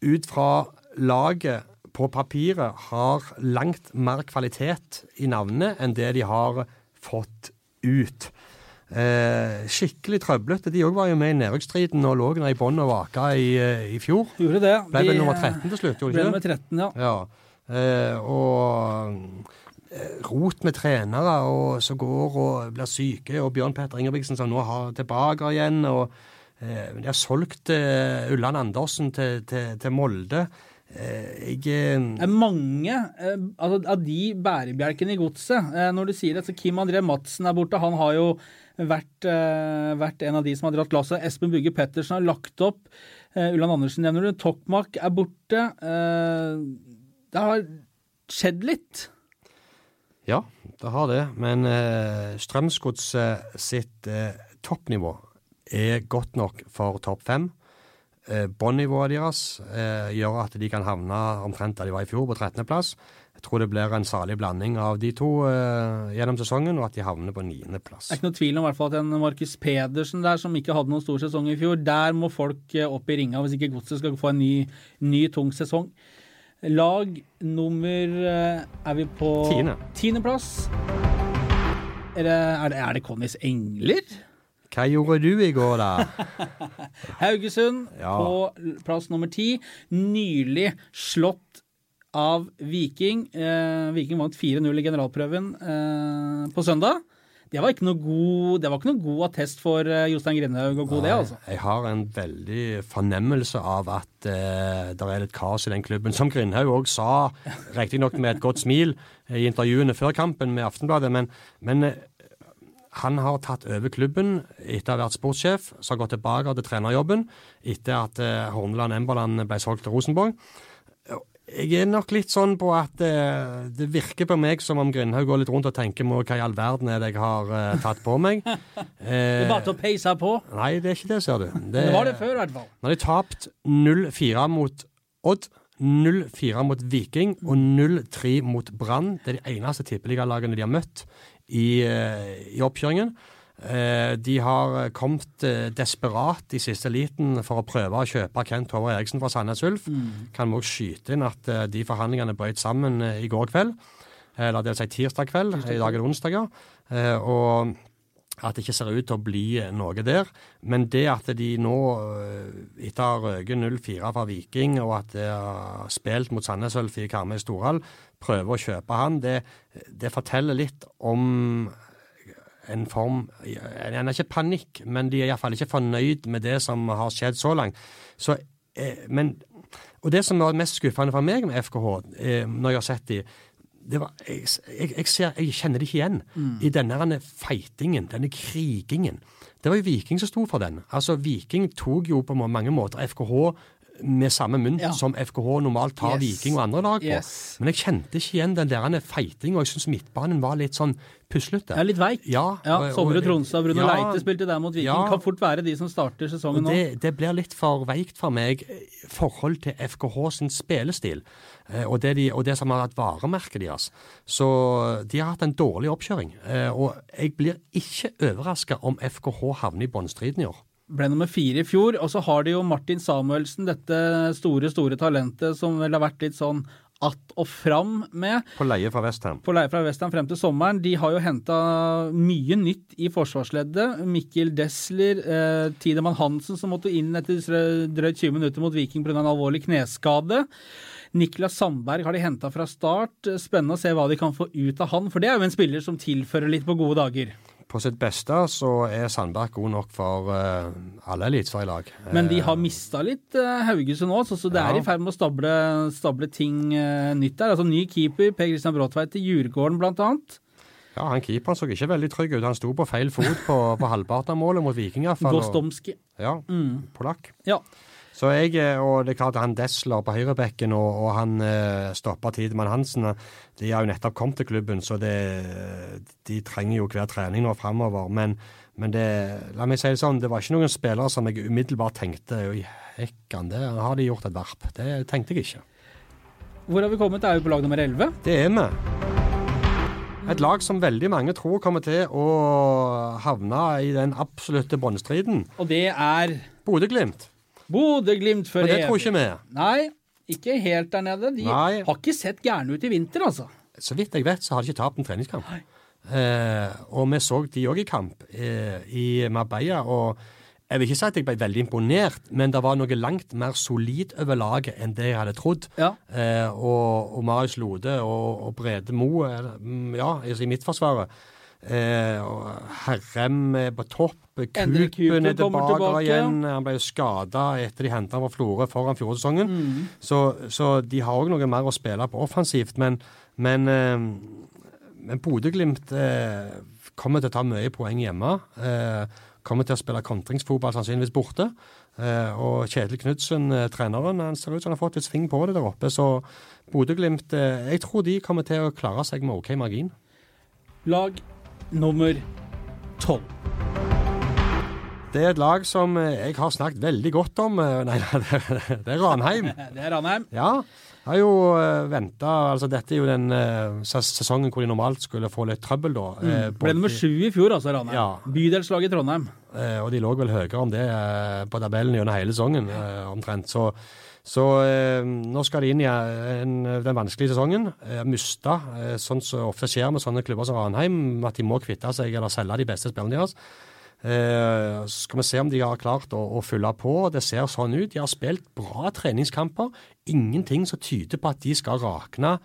ut fra laget på papiret har langt mer kvalitet i navnet enn det de har fått ut. Eh, skikkelig trøblete. De òg var jo med i nedrykksstriden og lå i bånn og vaka i, eh, i, fjor. Gjorde det. Ble vel De, nummer 13 til slutt, gjorde Ble de ikke det? 13, ja. Ja. Eh, og eh, rot med trenere og som går og blir syke, og Bjørn Petter Ingebrigtsen som nå har tilbake igjen. og eh, De har solgt Ulland Andersen til, til, til Molde. Jeg eh, mange eh, altså, av de bærebjelkene i godset. Eh, når du sier det, så Kim André Madsen er borte. Han har jo vært, eh, vært en av de som har dratt lasset. Espen Bugge Pettersen har lagt opp. Ulland Andersen nevner du. Tokmak er borte. Det har skjedd litt. Ja, det har det. Men Strømsgodset sitt toppnivå er godt nok for topp fem. Eh, Båndnivået deres eh, gjør at de kan havne omtrent der de var i fjor, på 13.-plass. Jeg tror det blir en salig blanding av de to eh, gjennom sesongen, og at de havner på 9.-plass. Det er ikke noe tvil om i hvert fall at en Markus Pedersen der, som ikke hadde noen stor sesong i fjor, der må folk eh, opp i ringa hvis ikke Godset skal få en ny, ny tung sesong. Lag nummer eh, Er vi på Tiende. Tiendeplass? Er det, er det, er det Connys Engler? Hva gjorde du i går, da? [laughs] Haugesund Ja. på plass nummer ti. Nylig slått av Viking. Eh, Viking vant 4-0 i generalprøven eh, på søndag. Det var ikke noe god, det var ikke noe god attest for eh, Jostein Grindhaug å gå det, altså. Jeg har en veldig fornemmelse av at eh, det er litt kaos i den klubben. Som Grindhaug òg sa, riktignok med et godt smil eh, i intervjuene før kampen med Aftenbladet, men, men han har tatt over klubben etter å ha vært sportssjef, så har gått tilbake til trenerjobben etter at eh, Horneland Emberland ble solgt til Rosenborg. Jeg er nok litt sånn på at eh, det virker på meg som om Grindhaug går litt rundt og tenker på hva i all verden er det jeg har eh, tatt på meg. [laughs] Det er bare til å peise på. Nei, det er ikke det, ser du. [laughs] Det var det før, i hvert fall. Nå har de tapt 0-4 mot Odd, 0-4 mot Viking og 0-3 mot Brann. Det er de eneste tippeligalagene de har møtt i, eh, i oppkjøringen. Eh, De har kommet eh, desperat i siste liten for å prøve å kjøpe Kent Håvard Eriksen fra Sandnes Ulf. Kan vi også skyte inn at de forhandlingene brøt sammen i går kveld. Eller det vil si tirsdag kveld. I dag er det onsdag, ja. Og at det ikke ser ut til å bli noe der. Men det at de nå, etter å ha røket 0-4 fra Viking, og at de har spilt mot Sandnes Ulf i Karmøy Storhall, prøver å kjøpe han, det, det forteller litt om en form En er ikke panikk, men de er iallfall ikke fornøyd med det som har skjedd så langt. Så, eh, men, og det som var mest skuffende for meg med FKH, eh, når jeg har sett de, det var, jeg, jeg, jeg, ser, jeg kjenner det ikke igjen i denne denne fightingen, denne krigingen. Det var jo Viking som sto for den. Altså, Viking tok jo på mange måter FKH med samme mynt Ja. som FKH normalt tar Yes. Viking og andre lag på. Yes. Men jeg kjente ikke igjen den der feitinga, jeg syns midtbanen var litt sånn puslete. Er litt veik. Ja, Ja, og- Sondre og- Bruno ja, Leite spilte der mot Viking. ja. Kan fort være de som starter sesongen nå. det, det blir litt for veikt for meg forhold til FKH sin spillestil, eh, og det, de, og det som har vært varemerket deres. Så de har hatt en dårlig oppkjøring. eh, Og jeg blir ikke overraska om FKH havner i båndstriden i år. Ble nummer fire i fjor. Og så har de jo Martin Samuelsen, dette store, store talentet som vel har vært litt sånn att og fram med På leie fra Westham. på leie fra Westham frem til sommeren. De har jo henta mye nytt i forsvarsleddet. Mikkel Desler, eh, Tidemann Hansen som måtte inn etter drøyt 20 minutter mot Viking pga. en alvorlig kneskade. Niklas Sandberg har de henta fra start. Spennende å se hva de kan få ut av han, for det er jo en spiller som tilfører litt på gode dager. På sitt beste så er Sandberg god nok for uh, alle eliteserielag. Men de har mista litt uh, Haugesund nå, så, så det er i ferd med å stable, stable ting uh, nytt der. Altså Ny keeper, Per Christian Bråtveit til Djurgården annet. Ja, han Keeperen så ikke veldig trygg ut. Han sto på feil fot på, på halvparten av målet mot Viking. og- Gostomski. Ja, polakk. Ja. Så jeg, eh, og det er klart han Desler på høyrebekken og, og han eh, stopper Tidemann Hansen, de har jo nettopp kommet til klubben, så det, de trenger jo hver trening nå framover. Men, men det, la meg si det sånn, det var ikke noen spillere som jeg umiddelbart tenkte Oi, hekkan, det har de gjort et varp. Det tenkte jeg ikke. Hvor har vi kommet? Er jo på lag nummer 11. Det er vi. Et lag som veldig mange tror kommer til å havne i den absolutte båndstriden. Og det er Bodø-Glimt. Bodø-Glimt for Men det tror ikke vi. Nei, Ikke helt der nede. De Nei. har ikke sett gærne ut i vinter, altså. Så vidt jeg vet, så har de ikke tapt en treningskamp. Eh, og vi så de òg i kamp eh, i Marbella. og jeg vil ikke si at jeg ble veldig imponert, men det var noe langt mer solid over laget enn det jeg hadde trodd. Ja. Eh, og, og Marius Lode og, og Brede Moe, mm, ja, altså i Midtforsvaret. Eh, Herrem er på topp. Kupen er tilbake, tilbake. igjen. Han ble jo skada etter de henta han fra Florø foran fjorårssesongen. Mm. Så, så de har òg noe mer å spille på offensivt. Men, men, eh, men Bodø-Glimt eh, kommer til å ta mye poeng hjemme. Eh, kommer til å spille kontringsfotball sannsynligvis borte. Eh, og Kjetil Knutsen, eh, treneren, han ser ut som han har fått litt sving på det der oppe. Så Bodø-Glimt eh, Jeg tror de kommer til å klare seg med OK margin. Lag nummer tolv. Det er et lag som eh, jeg har snakket veldig godt om. Eh, Nei, [laughs] det er, Ranheim. [laughs] Det er Ranheim. Ja, har jo uh, venta altså Dette er jo den eh, sesongen hvor de normalt skulle få litt trøbbel, da. eh, Mm. Ble nummer sju i fjor, altså, Ranheim. Ja. Bydelslaget i Trondheim. Eh, og de lå vel høyere om det eh, på tabellen gjennom hele sesongen, eh, omtrent. Så, så eh, nå skal de inn i en, den vanskelige sesongen. Eh, Mista, eh, sånn som ofte skjer med sånne klubber som Ranheim, at de må kvitte seg eller selge de beste spillerne deres. Eh, så skal vi se om de har klart å, å fylle på. Det ser sånn ut. De har spilt bra treningskamper. Ingenting som tyder på at de skal rakne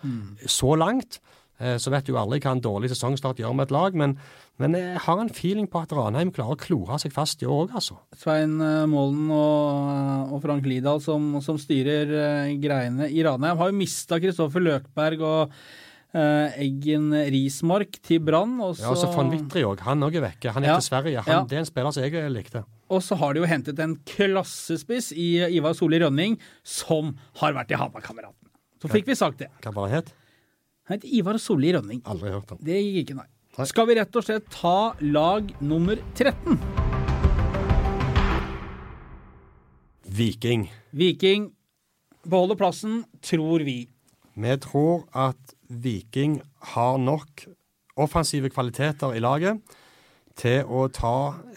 så langt. Eh, så vet du jo aldri hva en dårlig sesongstart gjør med et lag, men, men jeg har en feeling på at Ranheim klarer å klore seg fast i år òg, altså. Svein eh, Målen og, og Frank Lidahl som, som styrer eh, greiene i Ranheim, har jo mista Kristoffer Løkberg og eh, Eggen Rismark til Brann. Ja, og så von Wittry òg. Han òg er vekke. Han er Ja. til Sverige. Han, Ja. Det er en spiller som jeg likte. og så har de jo hentet en klassespiss i Ivar Solli Rønning, som har vært i Hamar-kameratene. Så fikk vi sagt det. Hva var det het? Han heter Ivar Solli Rønning. Aldri hørt om. Det gikk ikke, nei. Skal vi rett og slett ta lag nummer 13? Viking. Viking beholder plassen, tror vi. Vi tror at Viking har nok offensive kvaliteter i laget til å ta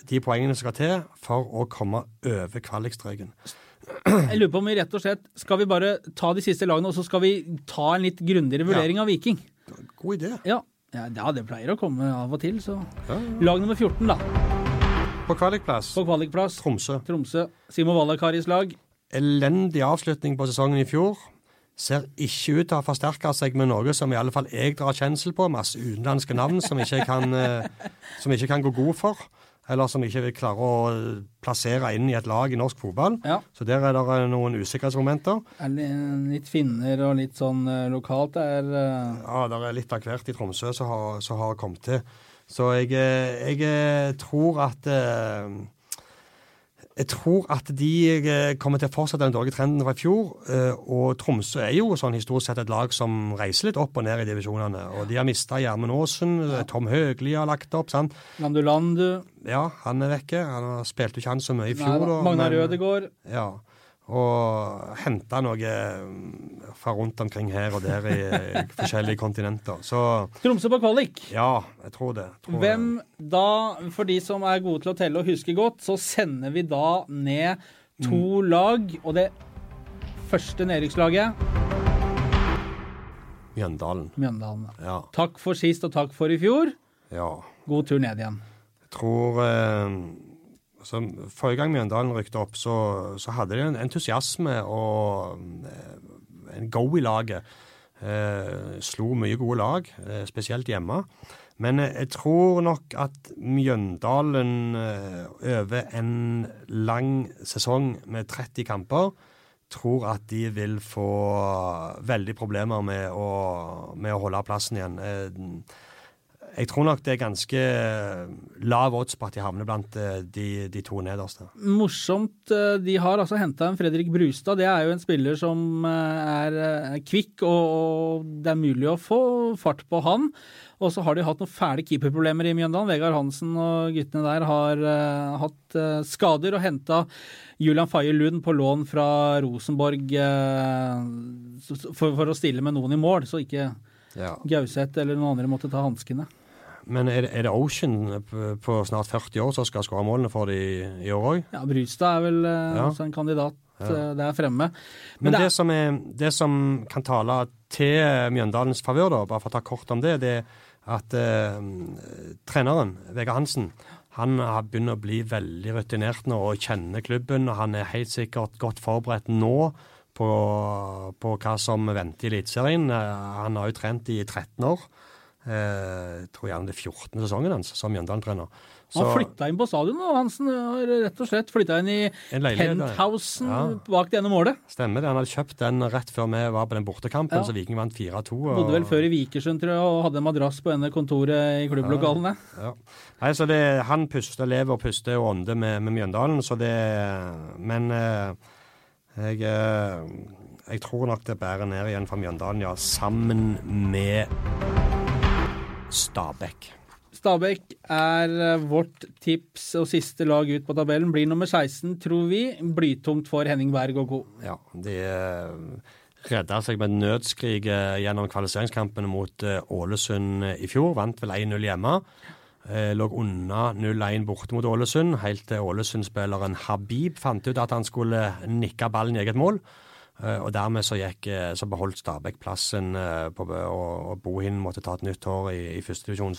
de poengene som skal til for å komme over kvalikstreken. Jeg lurer på om vi rett og slett Skal vi bare ta de siste lagene, og så skal vi ta en litt grundigere vurdering av Viking? God idé. Ja. Ja, det pleier å komme av og til, så Ja, ja. Lag nummer 14, da. På kvalikplass På kvalikplass. Tromsø. Tromsø. Simo Vallakaris lag. Elendig avslutning på sesongen i fjor. Ser ikke ut til å ha forsterka seg med noe som i alle fall jeg drar kjensel på. Masse utenlandske navn som ikke jeg kan, eh, som ikke kan gå god for. Eller som ikke vil klare å eh, plassere inn i et lag i norsk fotball. Ja. Så der er det eh, noen usikkerhetsmomenter. Er det litt finner og litt sånn eh, lokalt. der? er Ja, det er litt av hvert i Tromsø som har, som har kommet til. Så jeg, jeg tror at Jeg tror at de eh, kommer til å fortsette den dårlige trenden fra i fjor. eh, Og Tromsø er jo sånn historisk sett et lag som reiser litt opp og ned i divisjonene. Og de har mista Gjermund Aasen. Tom Høgli har lagt opp. sant? Landu Landu. Ja, han er vekke. Han har spilt jo ikke han så mye i fjor. da, Magnar Rødegård. Ja. Og henta noe mm, fra rundt omkring her og der i eh, forskjellige kontinenter. Så Tromsø på kvalik. ja, jeg tror det. Tror Hvem da, for de som er gode til å telle og huske godt, så sender vi da ned to lag. Og det første nedrykkslaget Mjøndalen. Mjøndalen. Ja. Takk for sist og takk for i fjor. ja. God tur ned igjen. Jeg tror eh, altså, Forrige gang Mjøndalen rykte opp, så, så hadde de en entusiasme og eh, en go i laget. Eh, slo mye gode lag, eh, spesielt hjemme. Men eh, jeg tror nok at Mjøndalen eh, over en lang sesong med 30 kamper tror at de vil få veldig problemer med å, med å holde plassen igjen. Eh, jeg tror nok det er ganske lav odds på at de havner blant eh, de, de to nederste. Morsomt. eh, De har altså henta en Fredrik Brustad. Det er jo en spiller som eh, er eh, kvikk, og det er mulig å få fart på han. Og så har de hatt noen fæle keeperproblemer i Mjøndalen. Vegard Hansen og guttene der har eh, hatt eh, skader og henta Julian Faye Lund på lån fra Rosenborg eh, for, for å stille med noen i mål, så ikke Gauseth eller noen andre måtte ta hanskene. Men er det, er det Ocean på, snart 40 år som skal skåre målene for de i år òg? Ja, Brustad er vel eh, Ja. også en kandidat. ja. der fremme. Men, det, som er, det som kan tale til Mjøndalens favør, bare for å ta kort om det, det er at eh, treneren, Vegard Hansen, han har begynt å bli veldig rutinert nå og kjenner klubben. og Han er helt sikkert godt forberedt nå på, på hva som venter i Eliteserien. Eh, han har jo trent i 13 år. Jeg tror gjerne det er 14. sesongen hans som Mjøndalen-trener. Han flytta inn på stadion, og Hansen har rett og slett flytta inn i penthousen ja. bak det ene målet. Stemmer det. Han hadde kjøpt den rett før vi var på den bortekampen, ja. så Viking vant 4-2. Og... Bodde vel før i Vikersund, tror jeg, og hadde en madrass på ene kontoret i klubblokalene. Ja. Nei, så det, Han puster, lever og puster og ånder med, med, Mjøndalen, så det Men eh, jeg, eh, jeg tror nok det bærer ned igjen for Mjøndalen, ja. Sammen med Stabæk. Stabæk er eh, vårt tips og siste lag ut på tabellen. Blir nummer 16, tror vi. Blytungt for Henning Berg og co. Ja, de eh, redda seg med nødskrig eh, gjennom kvalifiseringskampene mot Ålesund i fjor. Vant vel 1-0 hjemme. Lå unna 0-1 borte mot Ålesund, helt til Ålesund-spilleren Habib fant ut at han skulle nikke ballen i eget mål. Eh, og dermed så, gikk, eh, så beholdt Stabæk plassen, eh, på, og, og Bohin måtte ta et nytt år i, i førstedivisjon.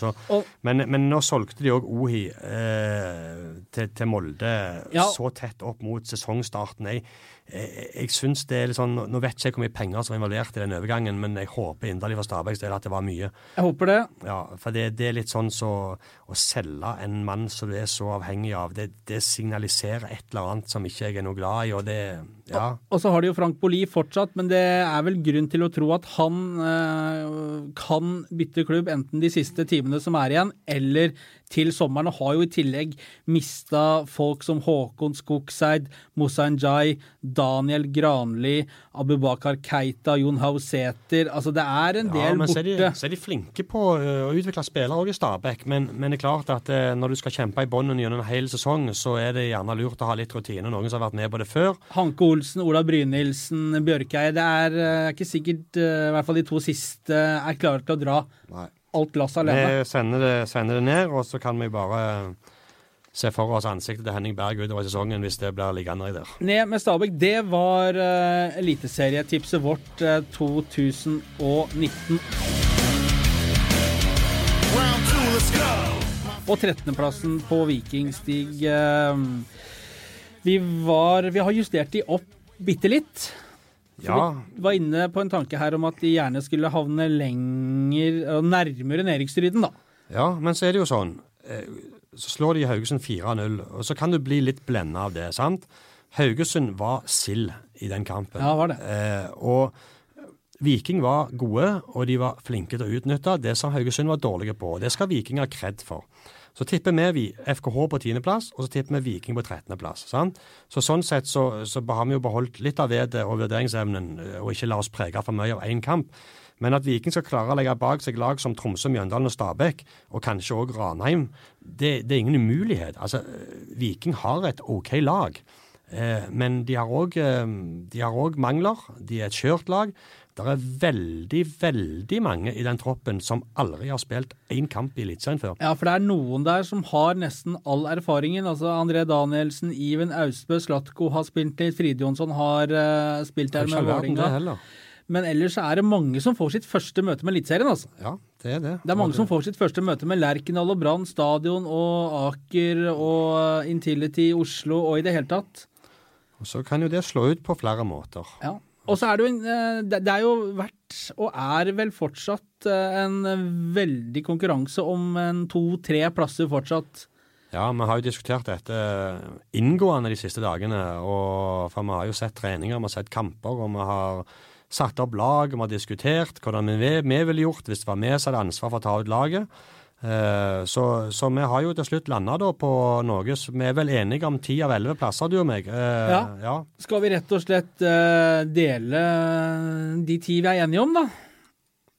Men, men nå solgte de òg Ohi eh, til, til, Molde ja. så tett opp mot sesongstarten. Jeg, jeg, jeg synes det er litt sånn, Nå vet ikke jeg hvor mye penger som er involvert i den overgangen, men jeg håper inderlig for Stabæks del at det var mye. Jeg håper det. Ja, For det, det er litt sånn så å selge en mann som du er så avhengig av, det, det signaliserer et eller annet som ikke jeg er noe glad i. og det ja. Og, så har de jo Frank Boli fortsatt, men det er vel grunn til å tro at han øh, kan bytte klubb enten de siste timene som er igjen, eller til sommeren. Og har jo i tillegg mista folk som Håkon Skogseid, Moussa Jai, Daniel Granli, Abubakar Keita, Jon Hausæter. Altså det er en del ja, men borte. Så er, de, så er de flinke på å utvikle spillere òg i Stabæk, men, men, det er klart at eh, når du skal kjempe i bånden gjennom en hel sesong, så er det gjerne lurt å ha litt rutine. Noen som har vært med på det før. Hanke Olsen, Ola Brynildsen, Bjørkeie. Det er, eh, er ikke sikkert, eh, i hvert fall de to siste, er klare til å dra. Nei alt lasset alene. Vi sender det, sender det, ned, og så kan vi bare se for oss ansiktet til Henning Berg utover sesongen hvis det blir liggende der. Ned med Stabæk. Det var uh, eliteserietipset vårt uh, eh, 2019. Og 13.-plassen på Vikingstig. Uh, vi var Vi har justert de opp bitte litt. Ja. Vi var inne på en tanke her om at de gjerne skulle havne lenger og nærmere nedrykksstriden, da. Ja, men så er det jo sånn. Eh, så slår de Haugesund 4-0, og så kan du bli litt blenda av det. sant? Haugesund var sild i den kampen. Ja, var det. Eh, og Viking var gode, og de var flinke til å utnytte det som Haugesund var dårlige på. Det skal Viking ha kred for. Så tipper vi FKH på tiendeplass, og så tipper vi Viking på trettendeplass. Så sånn sett så, så, har vi jo beholdt litt av vedet og vurderingsevnen, og ikke la oss prege for mye av én kamp. Men at Viking skal klare å legge bak seg lag som Tromsø, Mjøndalen og Stabæk, og kanskje òg Ranheim, det, det, er ingen umulighet. Altså, Viking har et OK lag. Eh, men de har òg eh, mangler. De er et skjørt lag. Det er veldig, veldig mange i den troppen som aldri har spilt én kamp i Eliteserien før. Ja, for det er noen der som har nesten all erfaringen. Altså André Danielsen, Iven Austbø, Slatko har spilt litt, Fride Jonsson har uh, spilt der med Vålerenga. Men ellers er det mange som får sitt første møte med Eliteserien. Altså. Ja, det er det. Det er mange det. som får sitt første møte med Lerkendal og Brann stadion og Aker og Intility Intility Oslo og i det hele tatt. Og Så kan jo det slå ut på flere måter. Ja. Og så er det jo eh, Det er jo vært, og er vel fortsatt, eh, en veldig konkurranse om to-tre plasser fortsatt. Ja, vi har jo diskutert dette inngående de siste dagene. Og, for vi har jo sett treninger, vi har sett kamper, og vi har satt opp lag, vi har diskutert hvordan vi, vi ville gjort hvis det var vi som hadde ansvar for å ta ut laget. Eh, så, så, vi har jo til slutt landa på noe Vi er vel enige om ti av elleve plasser, du og meg. Eh, ja. ja. Skal vi rett og slett uh, dele de ti vi er enige om, da?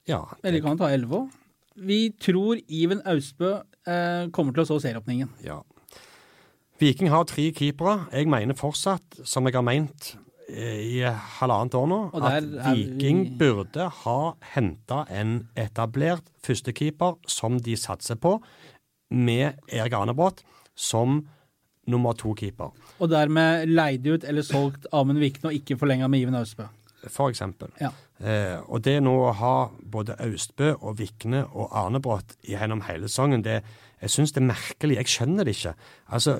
Ja. Eller vi kan ta elleve òg. Vi tror Iven Austbø kommer til å så serieåpningen. Ja. Viking har tre keepere. Jeg mener fortsatt, som jeg har meint i halvannet år nå at Viking vi... burde ha henta en etablert førstekeeper som de satser på, med Erik Arnebrott som nummer to-keeper. Og dermed leide ut eller solgt Amund Vikne og ikke forlenga med Iven Austbø. For eksempel. Ja. Eh, og det nå å ha både Austbø og Vikne og Arnebrott gjennom hele sesongen, det, jeg syns det er merkelig. Jeg skjønner det ikke. Altså,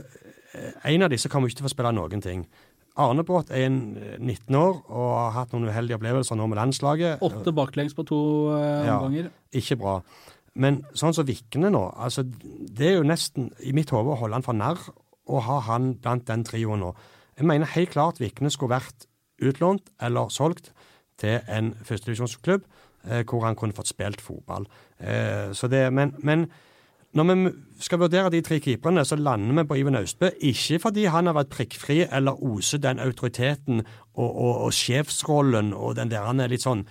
eh, En av disse kommer ikke til å få spille noen ting. Arnebrott er 19 år og har hatt noen uheldige opplevelser nå med landslaget. Åtte baklengs på to uh, Ja. Ikke bra. Men sånn som Vikne nå, altså det er jo nesten i mitt hode å holde han for narr å ha han blant den trioen nå. Jeg mener helt klart Vikne skulle vært utlånt eller solgt til en førstedivisjonsklubb eh, hvor han kunne fått spilt fotball. Eh, så det, men, men når vi skal vurdere de tre keeperne, så lander vi på Iven Austbø. Ikke fordi han har vært prikkfri eller oser den autoriteten og, og, og sjefsrollen og den der han er litt sånn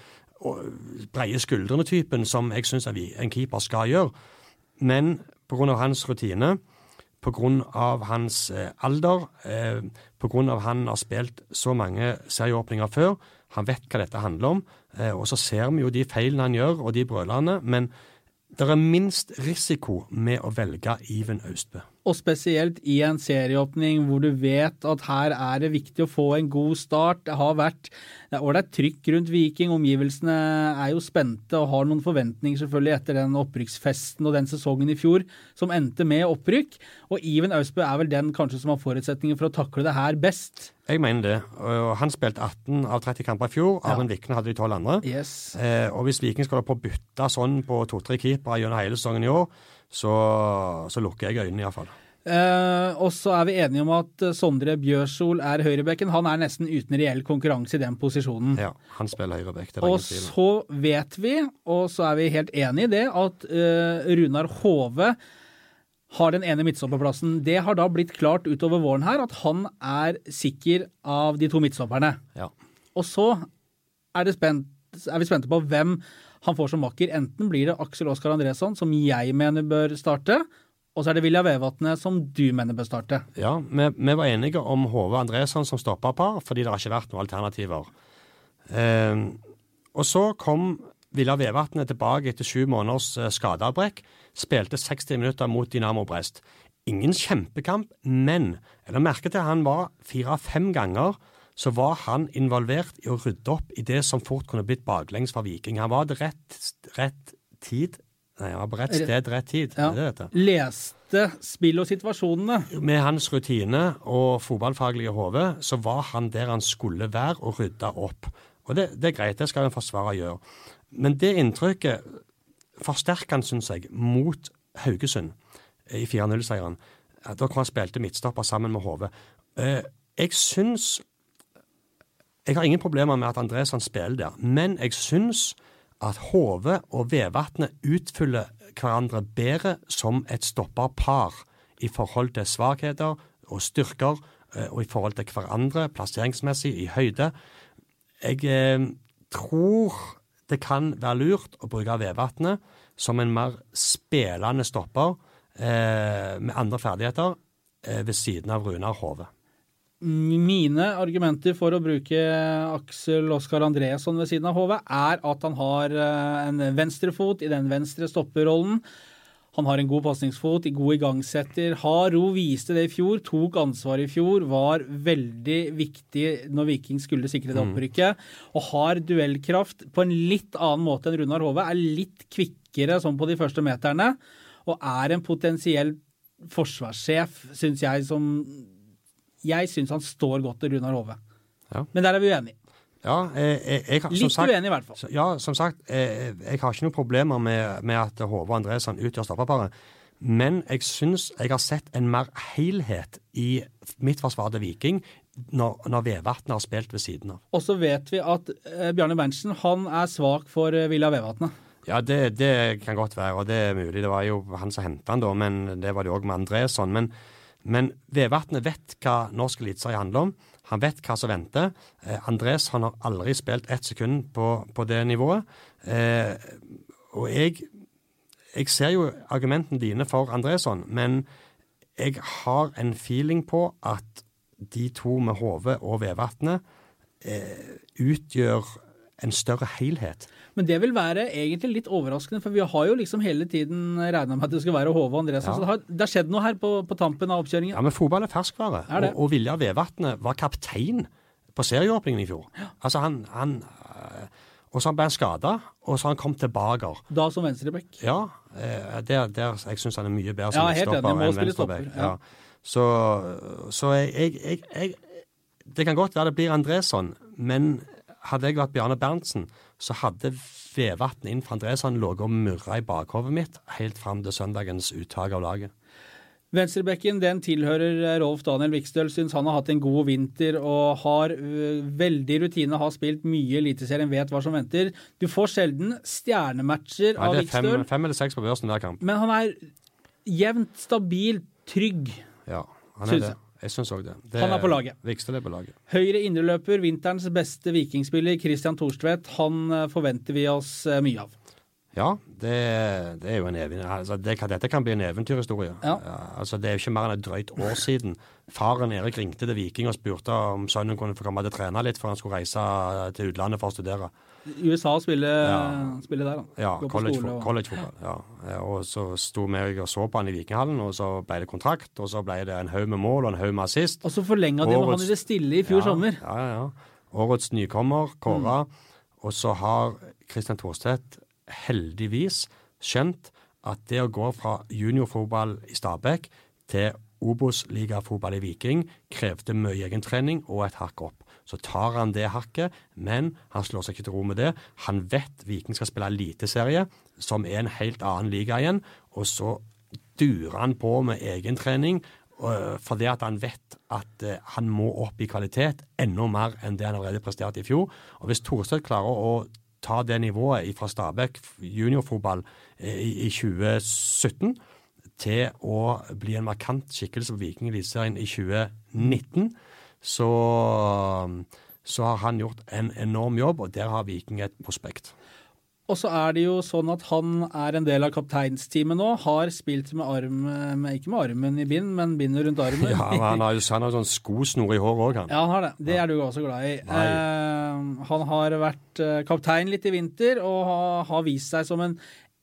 breie skuldrene-typen som jeg syns en keeper skal gjøre. Men pga. hans rutine, pga. hans eh, alder, eh, pga. han har spilt så mange serieåpninger før, han vet hva dette handler om. Eh, og så ser vi jo de feilene han gjør, og de brølene. Men det er minst risiko med å velge Iven Austbø. Og spesielt i en serieåpning hvor du vet at her er det viktig å få en god start. Det har vært er ålreit trykk rundt Viking. Omgivelsene er jo spente og har noen forventninger selvfølgelig etter den opprykksfesten og den sesongen i fjor som endte med opprykk. Og Iven Austbø er vel den kanskje som har forutsetninger for å takle det her best. Jeg mener det. Og Han spilte 18 av 30 kamper i fjor. Arven Vikne hadde de 12 andre. Yes. Eh, og hvis Viking skal på å bytte sånn på to-tre keepere gjennom hele sesongen i år, så, så lukker jeg øynene iallfall. Uh, og så er vi enige om at eh, Sondre Bjørsol er høyrebekken. Han er nesten uten reell konkurranse i den posisjonen. Ja, han spiller høyrebekk, Det er Og ingen tvil Og så vet vi, og så er vi helt enig i det, at uh, Runar Hove har den ene midtstopperplassen. Det har da blitt klart utover våren her at han er sikker av de to midtstopperne. Ja. Og så er, det spent, er vi spente på hvem han får som makker. Enten blir det Aksel Oskar Andresson, som jeg mener bør starte, og så er det Vilja Vevatnet, som du mener bør starte. Ja, vi, vi var enige om HV Andresson som stopperpar, fordi det har ikke vært noen alternativer. Eh, og så kom Vilja Vevatnet tilbake etter sju måneders eh, skadeavbrekk. Spilte 60 minutter mot Dynamo Brest. Ingen kjempekamp, men jeg la merke til at han var fire-fem ganger så var han involvert i å rydde opp i det som fort kunne blitt baklengs for Viking. Han var rett, rett tid Nei, han var på rett sted, rett tid. Ja. Det det. Leste spill og situasjonene. Med hans rutine og fotballfaglige hode, så var han der han skulle være og rydda opp. Og det, det er greit, det skal en forsvarer gjøre. Men det inntrykket forsterker han, syns jeg, mot Haugesund eh, i 4-0-seieren. Da han spilte midtstopper sammen med Hove. Eh, Jeg syns Jeg har ingen problemer med at Andresson spiller der, men jeg syns at Hove og Vevatnet utfyller hverandre bedre som et stopperpar i forhold til svakheter og styrker, eh, og i forhold til hverandre plasseringsmessig i høyde. Jeg eh, tror det kan være lurt å bruke Vevatnet som en mer spillende stopper eh, med andre ferdigheter eh, ved siden av Runar Hove. Mine argumenter for å bruke Aksel Oskar Andresson ved siden av HV, er at han har eh, en venstrefot i den venstre stopperrollen. Han har en god pasningsfot, god igangsetter. Haro viste det i fjor, tok ansvar i fjor, var veldig viktig når Viking skulle sikre det opprykket. Og har duellkraft på en litt annen måte enn Runar Hove. Er litt kvikkere sånn på de første meterne. Og er en potensiell forsvarssjef, syns jeg, som Jeg syns han står godt til Runar Hove. Ja. Men der er vi uenige. Ja, jeg, jeg, jeg, som Litt sagt, uenige, i hvert fall. Ja, som sagt, jeg, jeg har ikke noen problemer med, med at Hove og Andresson utgjør stopperparet. Men jeg syns jeg har sett en mer helhet i mitt forsvar til Viking når, når Vevatnet har spilt ved siden av. Og så vet vi at eh, Bjarne Berntsen han er svak for eh, Villa Vevatnet. Ja, det, det kan godt være, og det er mulig. Det var jo han som henta han da, men det var det òg med Andresson. Men, men Vevatnet vet hva norsk eliteserie handler om. Han vet hva som venter. Eh, Andres han har aldri spilt ett sekund på, på det nivået. Eh, og jeg, jeg ser jo argumentene dine for Andresson, men jeg har en feeling på at de to med Hove og Vevatnet eh, utgjør en større helhet. Men det vil være egentlig litt overraskende, for vi har jo liksom hele tiden regna med at det skal være Hove Andresen. Ja. Så det har, det har skjedd noe her på, på tampen av oppkjøringen. Ja, men fotball er ferskvare. Er? Og, og Viljar Vevatnet var kaptein på serieåpningen i fjor. Altså han, han øh, Og så ble han skada, og så han kommet tilbake. Da som venstreback. Ja, eh, der, der, jeg syns han er mye bedre som ja, stopper enn venstreback. ja. Ja. Så, så jeg, jeg, jeg Det kan godt være det blir Andresson, men hadde jeg vært Bjarne Berntsen, så hadde Vevatn Andresson ligget og murra i bakhovet mitt helt fram til søndagens uttak av laget. Venstrebekken den tilhører eh, Rolf Daniel Vikstøl. Syns han har hatt en god vinter og har veldig rutine. Har spilt mye Eliteserien, vet hva som venter. Du får sjelden stjernematcher Nei, av det er fem, fem eller seks på børsen hver kamp. men han er jevnt, stabil, trygg. Ja, han er det. Jeg. Syns òg det. det. Han er på laget. Vikstøl er på laget. Høyre indreløper, vinterens beste vikingspiller, Christian Thorstvedt. Han forventer vi oss mye av. Ja, det, det er jo en evig, altså det, Dette kan bli en eventyrhistorie. Ja. altså Det er jo ikke mer enn et drøyt år siden faren Erik ringte til Viking og spurte om sønnen kunne få komme til å trene litt før han skulle reise til utlandet for å studere. USA spiller, Ja. spiller der, da. Ja, collegefotball. college- ja. Og så sto vi og så på han i Vikinghallen, og så ble det kontrakt. Og så ble det en haug med mål og en haug med assist. Og så forlenga de han i det stille i fjor ja, sommer. Ja, ja, ja. Årets nykommer, kåra. Og så har Kristian Thorstvedt heldigvis skjønt at det å gå fra juniorfotball i Stabæk til Obos-ligafotball i Viking krevde mye egentrening og et hakk opp. Så tar han det hakket, men han slår seg ikke til ro med det. Han vet Viking skal spille eliteserie, som er en helt annen liga igjen, og så durer han på med egentrening øh, fordi at han vet at øh, han må opp i kvalitet enda mer enn det han allerede presterte i fjor. Og hvis Thorstvedt klarer å ta det nivået fra Stabæk juniorfotball eh, i, i 2017 til å bli en markant skikkelse på Viking Eliteserien i 2019, så, så har han gjort en enorm jobb, og der har Viking et prospekt. Og så er det jo sånn at han er en del av kapteinsteamet nå. Har spilt med arm, med, ikke med armen i bind, men bindet rundt armen. [laughs] Ja, Han har jo han har sånn skosnor i håret òg, han. Ja, han har det. Det er du også glad i. Eh, han har vært eh, kaptein litt i vinter og har, har vist seg som en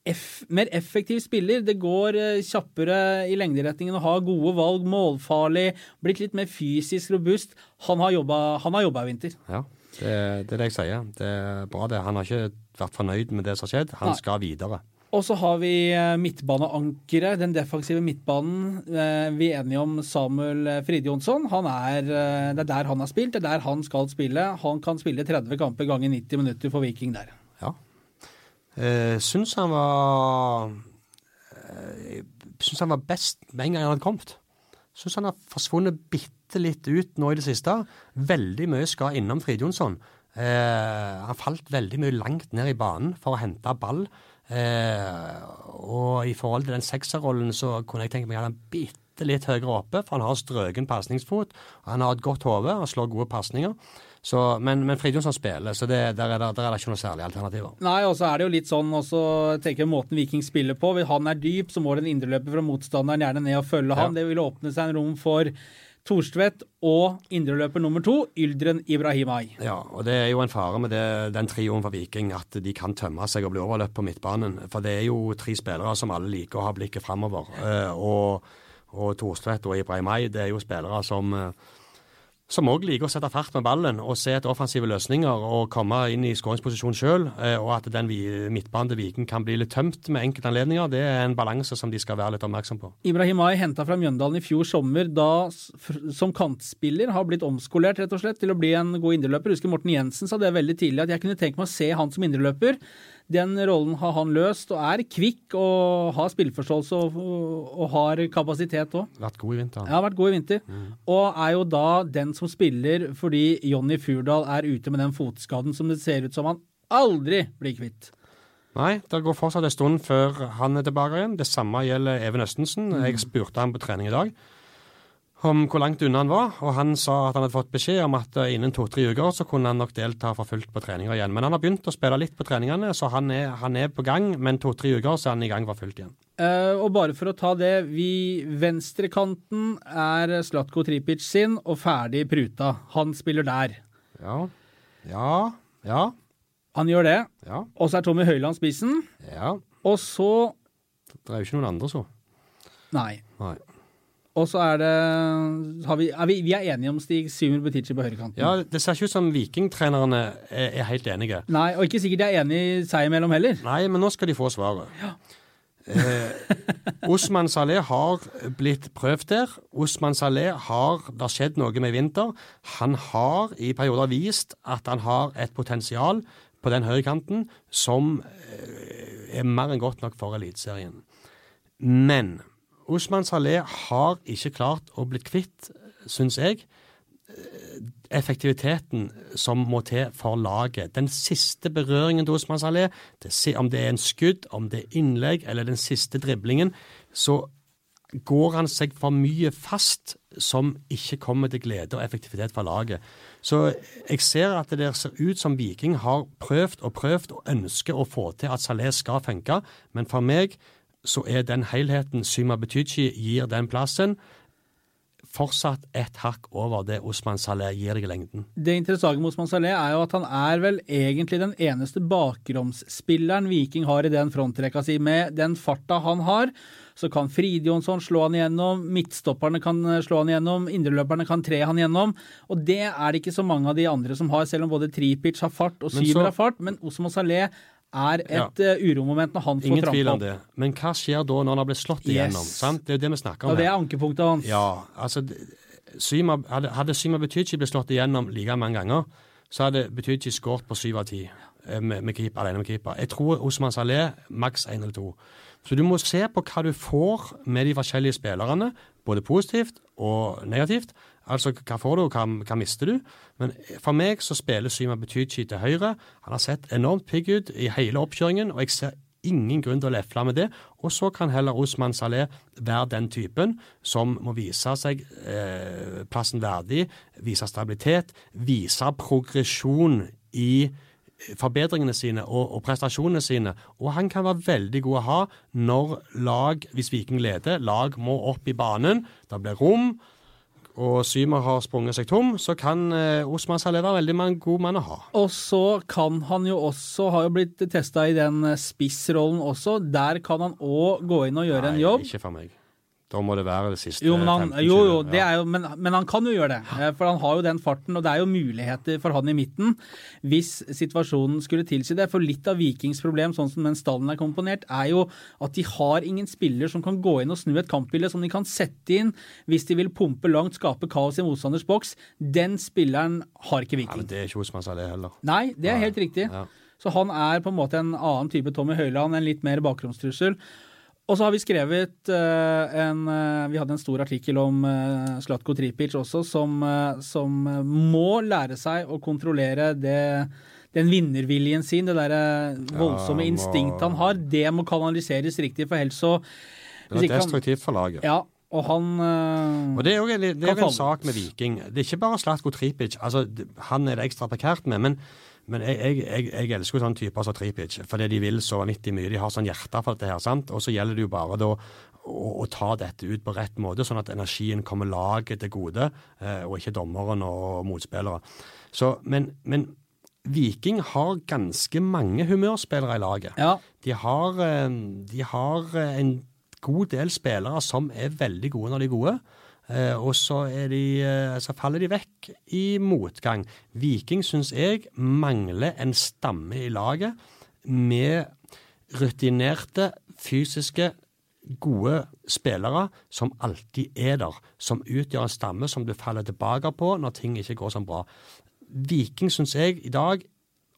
F, mer effektiv spiller. Det går eh, kjappere i lengderetningen og har gode valg, målfarlig, blitt litt mer fysisk robust. Han har jobba, han har jobba i vinter. Ja, det, det er det jeg sier. Det er bra, det. Han har ikke vært fornøyd med det som har skjedd. Han Nei. skal videre. Og så har vi eh, midtbaneankeret, den defensive midtbanen. Eh, Vi er enige om Samuel eh, Fridjonsson. Han det er der han har spilt, det er der han skal spille. Han kan spille 30 kamper ganger 90 minutter for Viking der. Ja. Jeg syns han var Jeg Syns han var best med en gang han hadde kommet. Syns han har forsvunnet bitte litt ut nå i det siste. Veldig mye skal innom Fridjonsson. Eh, han falt veldig mye langt ned i banen for å hente ball. Eh, og i forhold til den sekserrollen så kunne jeg tenke meg at han bitte litt høyere oppe, for han har strøken pasningsfot. Han har et godt hode, og slår gode pasninger. Så, men, men Fridjonsson spiller, så det, der, er det, der er det ikke noe særlig alternativer. Nei, og så er det jo litt sånn også, tenker jeg, måten Viking spiller på. Hvis han er dyp, så må den indreløper fra motstanderen gjerne ned og følge han. Det vil åpne seg en rom for Thorstvedt og indreløper nummer to, Yldren Ibrahimai. Ja, og det er jo en fare med det, den trioen for Viking, at de kan tømme seg og bli overløpt på midtbanen. For det er jo tre spillere som alle liker å ha blikket framover. Eh, og, og Thorstvedt og Ibrahimai, det er jo spillere som eh, som òg liker å sette fart med ballen og se etter offensive løsninger og komme inn i skåringsposisjon sjøl. Og at den midtbanen til Viking kan bli litt tømt med enkelte anledninger, det er en balanse som de skal være litt oppmerksom på. Ibrahimai henta fra Mjøndalen i fjor sommer, da som kantspiller har blitt omskolert rett og slett til å bli en god indreløper. Husker Morten Jensen sa det veldig tidlig, at jeg kunne tenke meg å se han som indreløper. Den rollen har han løst, og er kvikk og har spillforståelse og, og har kapasitet òg. Vært god i vinter. Ja, har vært god i vinter, og er jo da den som spiller fordi Jonny Furdal er ute med den fotskaden som det ser ut som han aldri blir kvitt. Nei, det går fortsatt en stund før han er tilbake igjen. Det samme gjelder Even Østensen. Jeg spurte han på trening i dag om hvor langt unna han var, og han sa at han hadde fått beskjed om at eh, innen to-tre uker så kunne han nok delta for fullt på treninger igjen. Men han har begynt å spille litt på treningene, så han er, han er på gang. Men to-tre uker så er han i gang for fullt igjen. Uh, og bare for å ta det, vi venstrekanten er Slatko Tripic sin og ferdig pruta. Han spiller der. Ja, ja, ja. Han gjør det. Ja. Og så er Tommy Høiland spissen. ja. Og så Det er jo ikke noen andre, så. Nei. Nei. Og så er det har vi, er vi, vi er enige om Stig Symer Butichi på høyrekanten. Ja, Det ser ikke ut som vikingtrenerne er, er helt enige. Nei, og ikke sikkert de er enige seg imellom heller. Nei, men nå skal de få svaret. Eh, Osman Saleh har blitt prøvd der. Osman Saleh har Det har skjedd noe med vinter. Han har i perioder vist at han har et potensial på den høyrekanten som eh, er mer enn godt nok for Eliteserien. Men Osman Saleh har ikke klart å bli kvitt, syns jeg, effektiviteten som må til for laget. Den siste berøringen til Osman Saleh, om det er en skudd, om det er innlegg eller den siste driblingen, så går han seg for mye fast som ikke kommer til glede og effektivitet for laget. Så jeg ser at det ser ut som Viking har prøvd og prøvd og ønsker å få til at Saleh skal funke, men for meg så er den helheten Syma Betychi gir den plassen, fortsatt et hakk over det Osman Saleh gir deg i lengden. Det interessante med Osman Saleh er jo at han er vel egentlig den eneste bakromsspilleren Viking har i den frontrekka si. Med den farta han har, så kan Fridjonsson slå han igjennom, midtstopperne kan eh, slå han igjennom, indreløperne kan tre han igjennom. Og det er det ikke så mange av de andre som har, selv om både Tripic har fart og Syver har fart. Men Osman Saleh er et eh, uromoment når han får Ingen tvil om det. Men hva skjer da når han har blitt slått igjennom? Yes. Sant? Det er jo det vi snakker om Og det er ankepunktet hans. Ja, altså Syma, hadde, hadde Syma Betychi blitt slått igjennom like mange ganger, så hadde Betychi skåret på syv av ti eh, med, med keeper, alene med keeper. Jeg tror Osman Saleh maks én eller to. Så du må se på hva du får med de forskjellige spillerne, både positivt og negativt. Altså hva får du, og hva, hva mister du? Men for meg så spiller Syma Betychi til høyre. Han har sett enormt pigg ut i hele oppkjøringen, og jeg ser ingen grunn til å lefle med det. Og så kan heller Osman Saleh være den typen som må vise seg eh, plassen verdig, vise stabilitet, vise progresjon i forbedringene sine og, og prestasjonene sine. Og han kan være veldig god å ha når lag, hvis Viking leder, lag må opp i banen. Det blir rom. Og Symer har sprunget seg tom, så kan eh, Osman Saleh være veldig man- god mann å ha. Og så kan han jo også, har jo blitt testa i den eh, spissrollen også. Der kan han òg gå inn og gjøre en Nei, jobb. Ikke for meg. Da må det være det siste. Jo, men han, 15, jo, jo, det er jo, men, men han kan jo gjøre det. eh, For han har jo den farten, og det er jo muligheter for han i midten hvis situasjonen skulle tilsi det. For litt av Vikings problem, sånn som den stallen er komponert, er jo at de har ingen spiller som kan gå inn og snu et kampbilde, som de kan sette inn hvis de vil pumpe langt, skape kaos i motstanders boks. Den spilleren har ikke Ja, Viking. men det er ikke Osman Saleh heller. Nei, det er Nei. helt riktig. Ja. Så han er på en måte en annen type Tommy Høiland, en litt mer bakromstrussel. Og så har vi skrevet eh, en eh, Vi hadde en stor artikkel om uh, Slatko Tripic også, som, eh, som eh, må lære seg å kontrollere det, den vinnerviljen sin, det derre voldsomme ja, instinkt han har. Det må kanaliseres riktig, for helse. så Det er destruktivt for laget. Ja, og han eh, Og Det er jo en, det er en sak med Viking. Det er ikke bare Slatko Tripic. Altså, han er det ekstra prekært med. Men, men jeg, jeg, jeg, jeg elsker jo sånne typer som Tripic, fordi de vil så vanvittig mye. De har sånn hjerte for dette her. sant? Og så gjelder det jo bare da å, å ta dette ut på rett måte, sånn at energien kommer laget til gode, eh, og ikke dommeren og motspillere. Så, men, men Viking har ganske mange humørspillere i laget. Ja. De har, eh, de har eh, en god del spillere som er veldig gode når de er gode. Eh, og så, er de, eh, så faller de vekk i motgang. Viking syns jeg mangler en stamme i laget med rutinerte, fysiske, gode spillere som alltid er der. Som utgjør en stamme som du faller tilbake på når ting ikke går så bra. Viking syns jeg i dag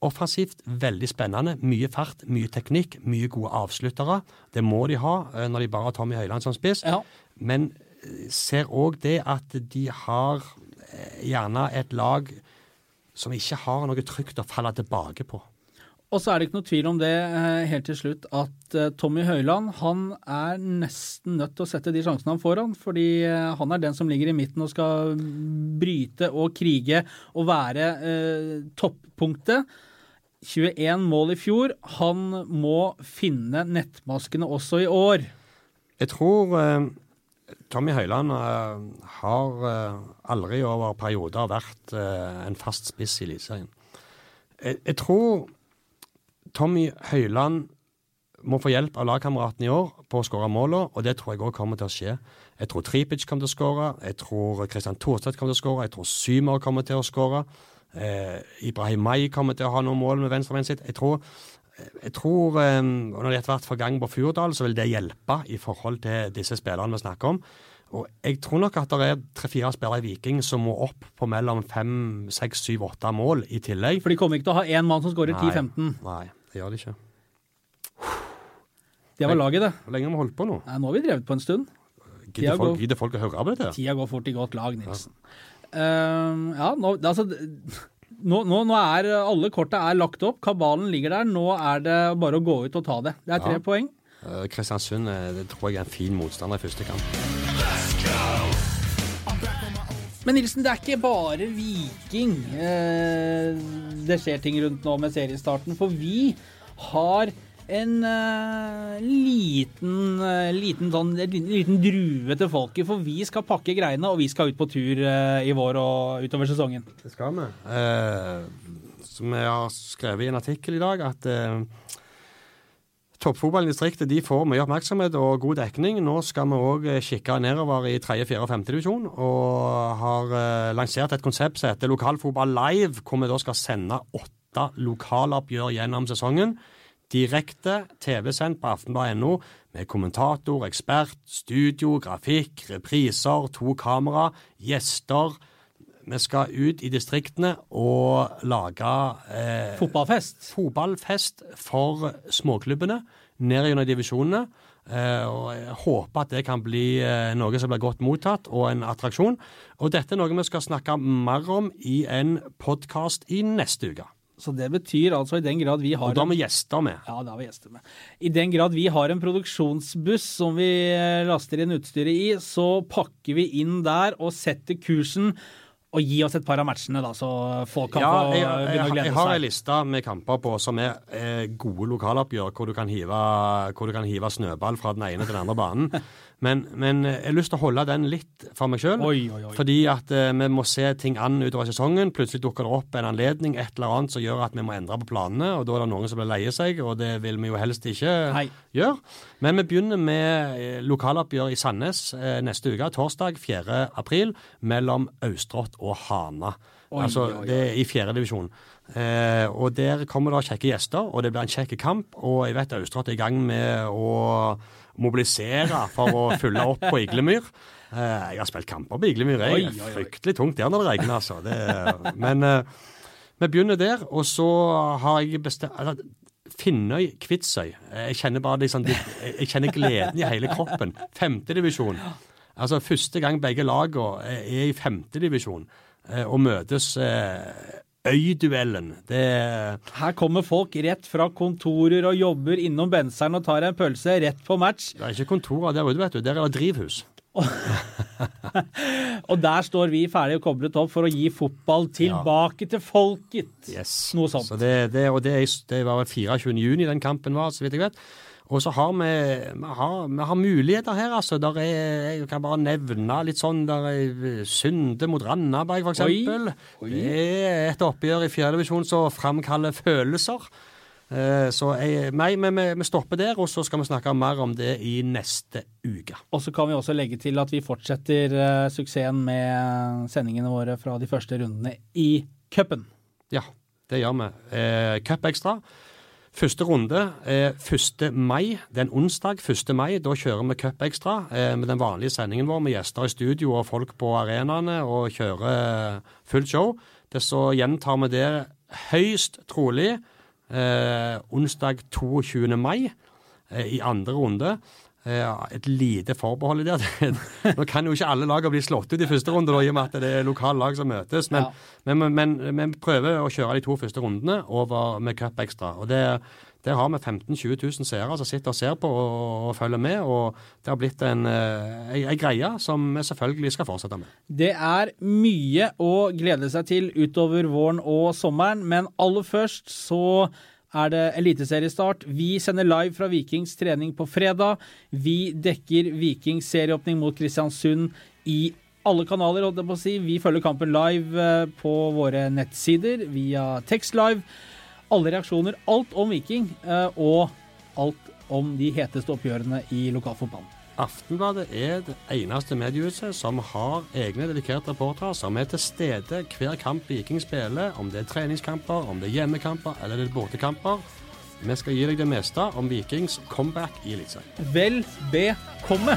offensivt veldig spennende. Mye fart, mye teknikk, mye gode avsluttere. Det må de ha eh, når de bare har Tommy Høiland som spiss. Ja. Men ser òg det at de har eh, gjerne et lag som ikke har noe trygt å falle tilbake på. Og så er det ikke noe tvil om det eh, helt til slutt at eh, Tommy Høiland han er nesten nødt til å sette de sjansene han får han, fordi han er den som ligger i midten og skal bryte og krige og være eh, toppunktet. 21 mål i fjor. Han må finne nettmaskene også i år. Jeg tror eh, Tommy Høiland eh, har eh, aldri over perioder vært eh, en fast spiss i Eliteserien. Jeg, jeg tror Tommy Høiland må få hjelp av lagkameratene i år på å skåre målene, og det tror jeg òg kommer til å skje. Jeg tror Tripic kommer til å skåre, jeg tror Kristian Thorstvedt kommer til å skåre, jeg tror Symer kommer til å skåre. Eh, Ibrahim Mai kommer til å ha noen mål med venstrebeinet sitt. Jeg tror, jeg tror og Når det har vært får gang på Furdal, så vil det hjelpe i forhold til disse spillerne vi snakker om. Og jeg tror nok at det er tre-fire spillere i Viking som må opp på mellom fem, seks, syv, åtte mål i tillegg. For de kommer ikke til å ha én mann som skårer 10-15. Nei, det gjør de ikke. Det var laget, det. Hvor lenge har vi holdt på nå? Nei, nå har vi drevet på en stund. Gidder folk, går- folk å høre på dette? Tida går fort i godt lag, Nilsen. Ehm, ja, nå, altså, nå, nå, nå er alle korta er lagt opp, kabalen ligger der. Nå er det bare å gå ut og ta det. Det er tre Ja. poeng. Eh, Kristiansund eh, det tror jeg er en fin motstander i første kamp. Men Nilsen, det er ikke bare Viking eh, det skjer ting rundt nå med seriestarten. For vi har en uh, liten, uh, liten, sånn, liten, drue til folket. For vi skal pakke greiene, og vi skal ut på tur uh, i vår og utover sesongen. Det skal vi. Som jeg har skrevet i en artikkel i dag, at toppfotballen i distriktet de får mye oppmerksomhet og god dekning. Nå skal vi òg kikke nedover i 3., 4. og 5. divisjon, og har lansert et konsept som heter Lokalfotball live, hvor vi da skal sende åtte lokaloppgjør gjennom sesongen. Direkte TV-sendt på aftenbladet.no med kommentator, ekspert, studio, grafikk, repriser, to kamera, gjester. Vi skal ut i distriktene og lage eh, Fotballfest. fotballfest for småklubbene ned gjennom divisjonene. Eh, og jeg håper at det kan bli eh, noe som blir godt mottatt, og en attraksjon. Og dette er noe vi skal snakke mer om i en podkast i neste uke. Så det betyr altså i den grad vi har Og da må gjester med. Ja, har vi gjester med. I den grad vi har en produksjonsbuss som vi eh, laster inn utstyret i, så pakker vi inn der og setter kursen. Og gi oss et par av matchene, da, så folk kan Ja, få begynne glede seg. jeg, har ei liste med kamper på som er er gode lokaloppgjør, hvor du, kan hive, hvor du kan hive snøball fra den ene til den andre banen. [laughs] Men, men eh, jeg har lyst til å holde den litt for meg sjøl. Fordi at eh, vi må se ting an utover sesongen. Plutselig dukker det opp en anledning, et eller annet som gjør at vi må endre på planene. Og da er det noen som blir leie seg, og det vil vi jo helst ikke Hei. gjøre. Men vi begynner med eh, lokaloppgjør i Sandnes eh, neste uke, torsdag 4. april, mellom Austrått og Hana. Oi, altså, oi, oi. det er i fjerdedivisjon. Eh, og der kommer det kjekke gjester, og det blir en kjekk kamp. Og jeg vet Austrått er i gang med å mobilisere for å fylle opp på Iglemyr. Eh, jeg har spilt kamper på Iglemyr. Jeg oi, oi. fryktelig tungt der når det regner, altså. Det, men eh, vi begynner der, og så har jeg bestemt altså, Finnøy, Kvitsøy. Jeg kjenner bare liksom, jeg kjenner gleden i hele kroppen. Femtedivisjon. Altså første gang begge lagene er i femtedivisjon eh, og møtes Øyduellen. Det er Her kommer folk rett fra kontorer og jobber innom benseren og tar en pølse rett på match. det er ikke kontorer der ute, vet du. Der er det drivhus. [laughs] Og der står vi ferdig og koblet opp for å gi fotball tilbake til folket. Yes. Noe sånt. Så det, det, og det, det var vel 24. juni den kampen var, så vidt jeg vet. Og så har vi, vi, har, vi har muligheter her, altså. Der er, jeg kan bare nevne litt sånn der er Synde mot Randaberg, for eksempel. Oi. Det er et oppgjør i fjerdedivisjon som framkaller følelser. Eh, Så jeg, nei, men vi, stopper der, og så skal vi snakke mer om det i neste uke. Og så kan vi også legge til at vi fortsetter eh, suksessen med sendingene våre fra de første rundene i cupen. Ja, det gjør vi. Eh, Cup Extra. Første runde er 1. mai. Det er en onsdag 1. mai. Da kjører vi Cup Extra eh, med den vanlige sendingen vår med gjester i studio og folk på arenaene og kjører eh, fullt show. Det så gjentar vi det høyst trolig eh, onsdag 22. mai eh, i andre runde. Eh, et lite forbehold i det. [laughs] Nå kan jo ikke alle lagene bli slått ut i første runde, da, i og med at det er lokale lag som møtes. Men, men, men, men, men vi prøver å kjøre de to første rundene over med Cup ekstra. Og det, der har vi 15 000-20 000 seere som sitter og ser på og, følger med. Og det har blitt en, en, ei, ei greie som vi selvfølgelig skal fortsette med. Det er mye å glede seg til utover våren og sommeren, men aller først så er det eliteseriestart. Vi sender live fra Vikings trening på fredag. Vi dekker Vikings serieåpning mot Kristiansund i alle kanaler, holdt jeg på å si. Vi følger kampen live eh, på våre nettsider via Tekstlive. Alle reaksjoner, alt om Viking, eh, og alt om de heteste oppgjørene i lokalfotballen. Aftenbladet er det eneste mediehuset som har egne dedikerte reportere som er til stede hver kamp Viking spiller, om det er treningskamper, om det er hjemmekamper eller det er bortekamper. Vi skal gi deg det meste om Vikings comeback i Eliteserien. Vel bekomme!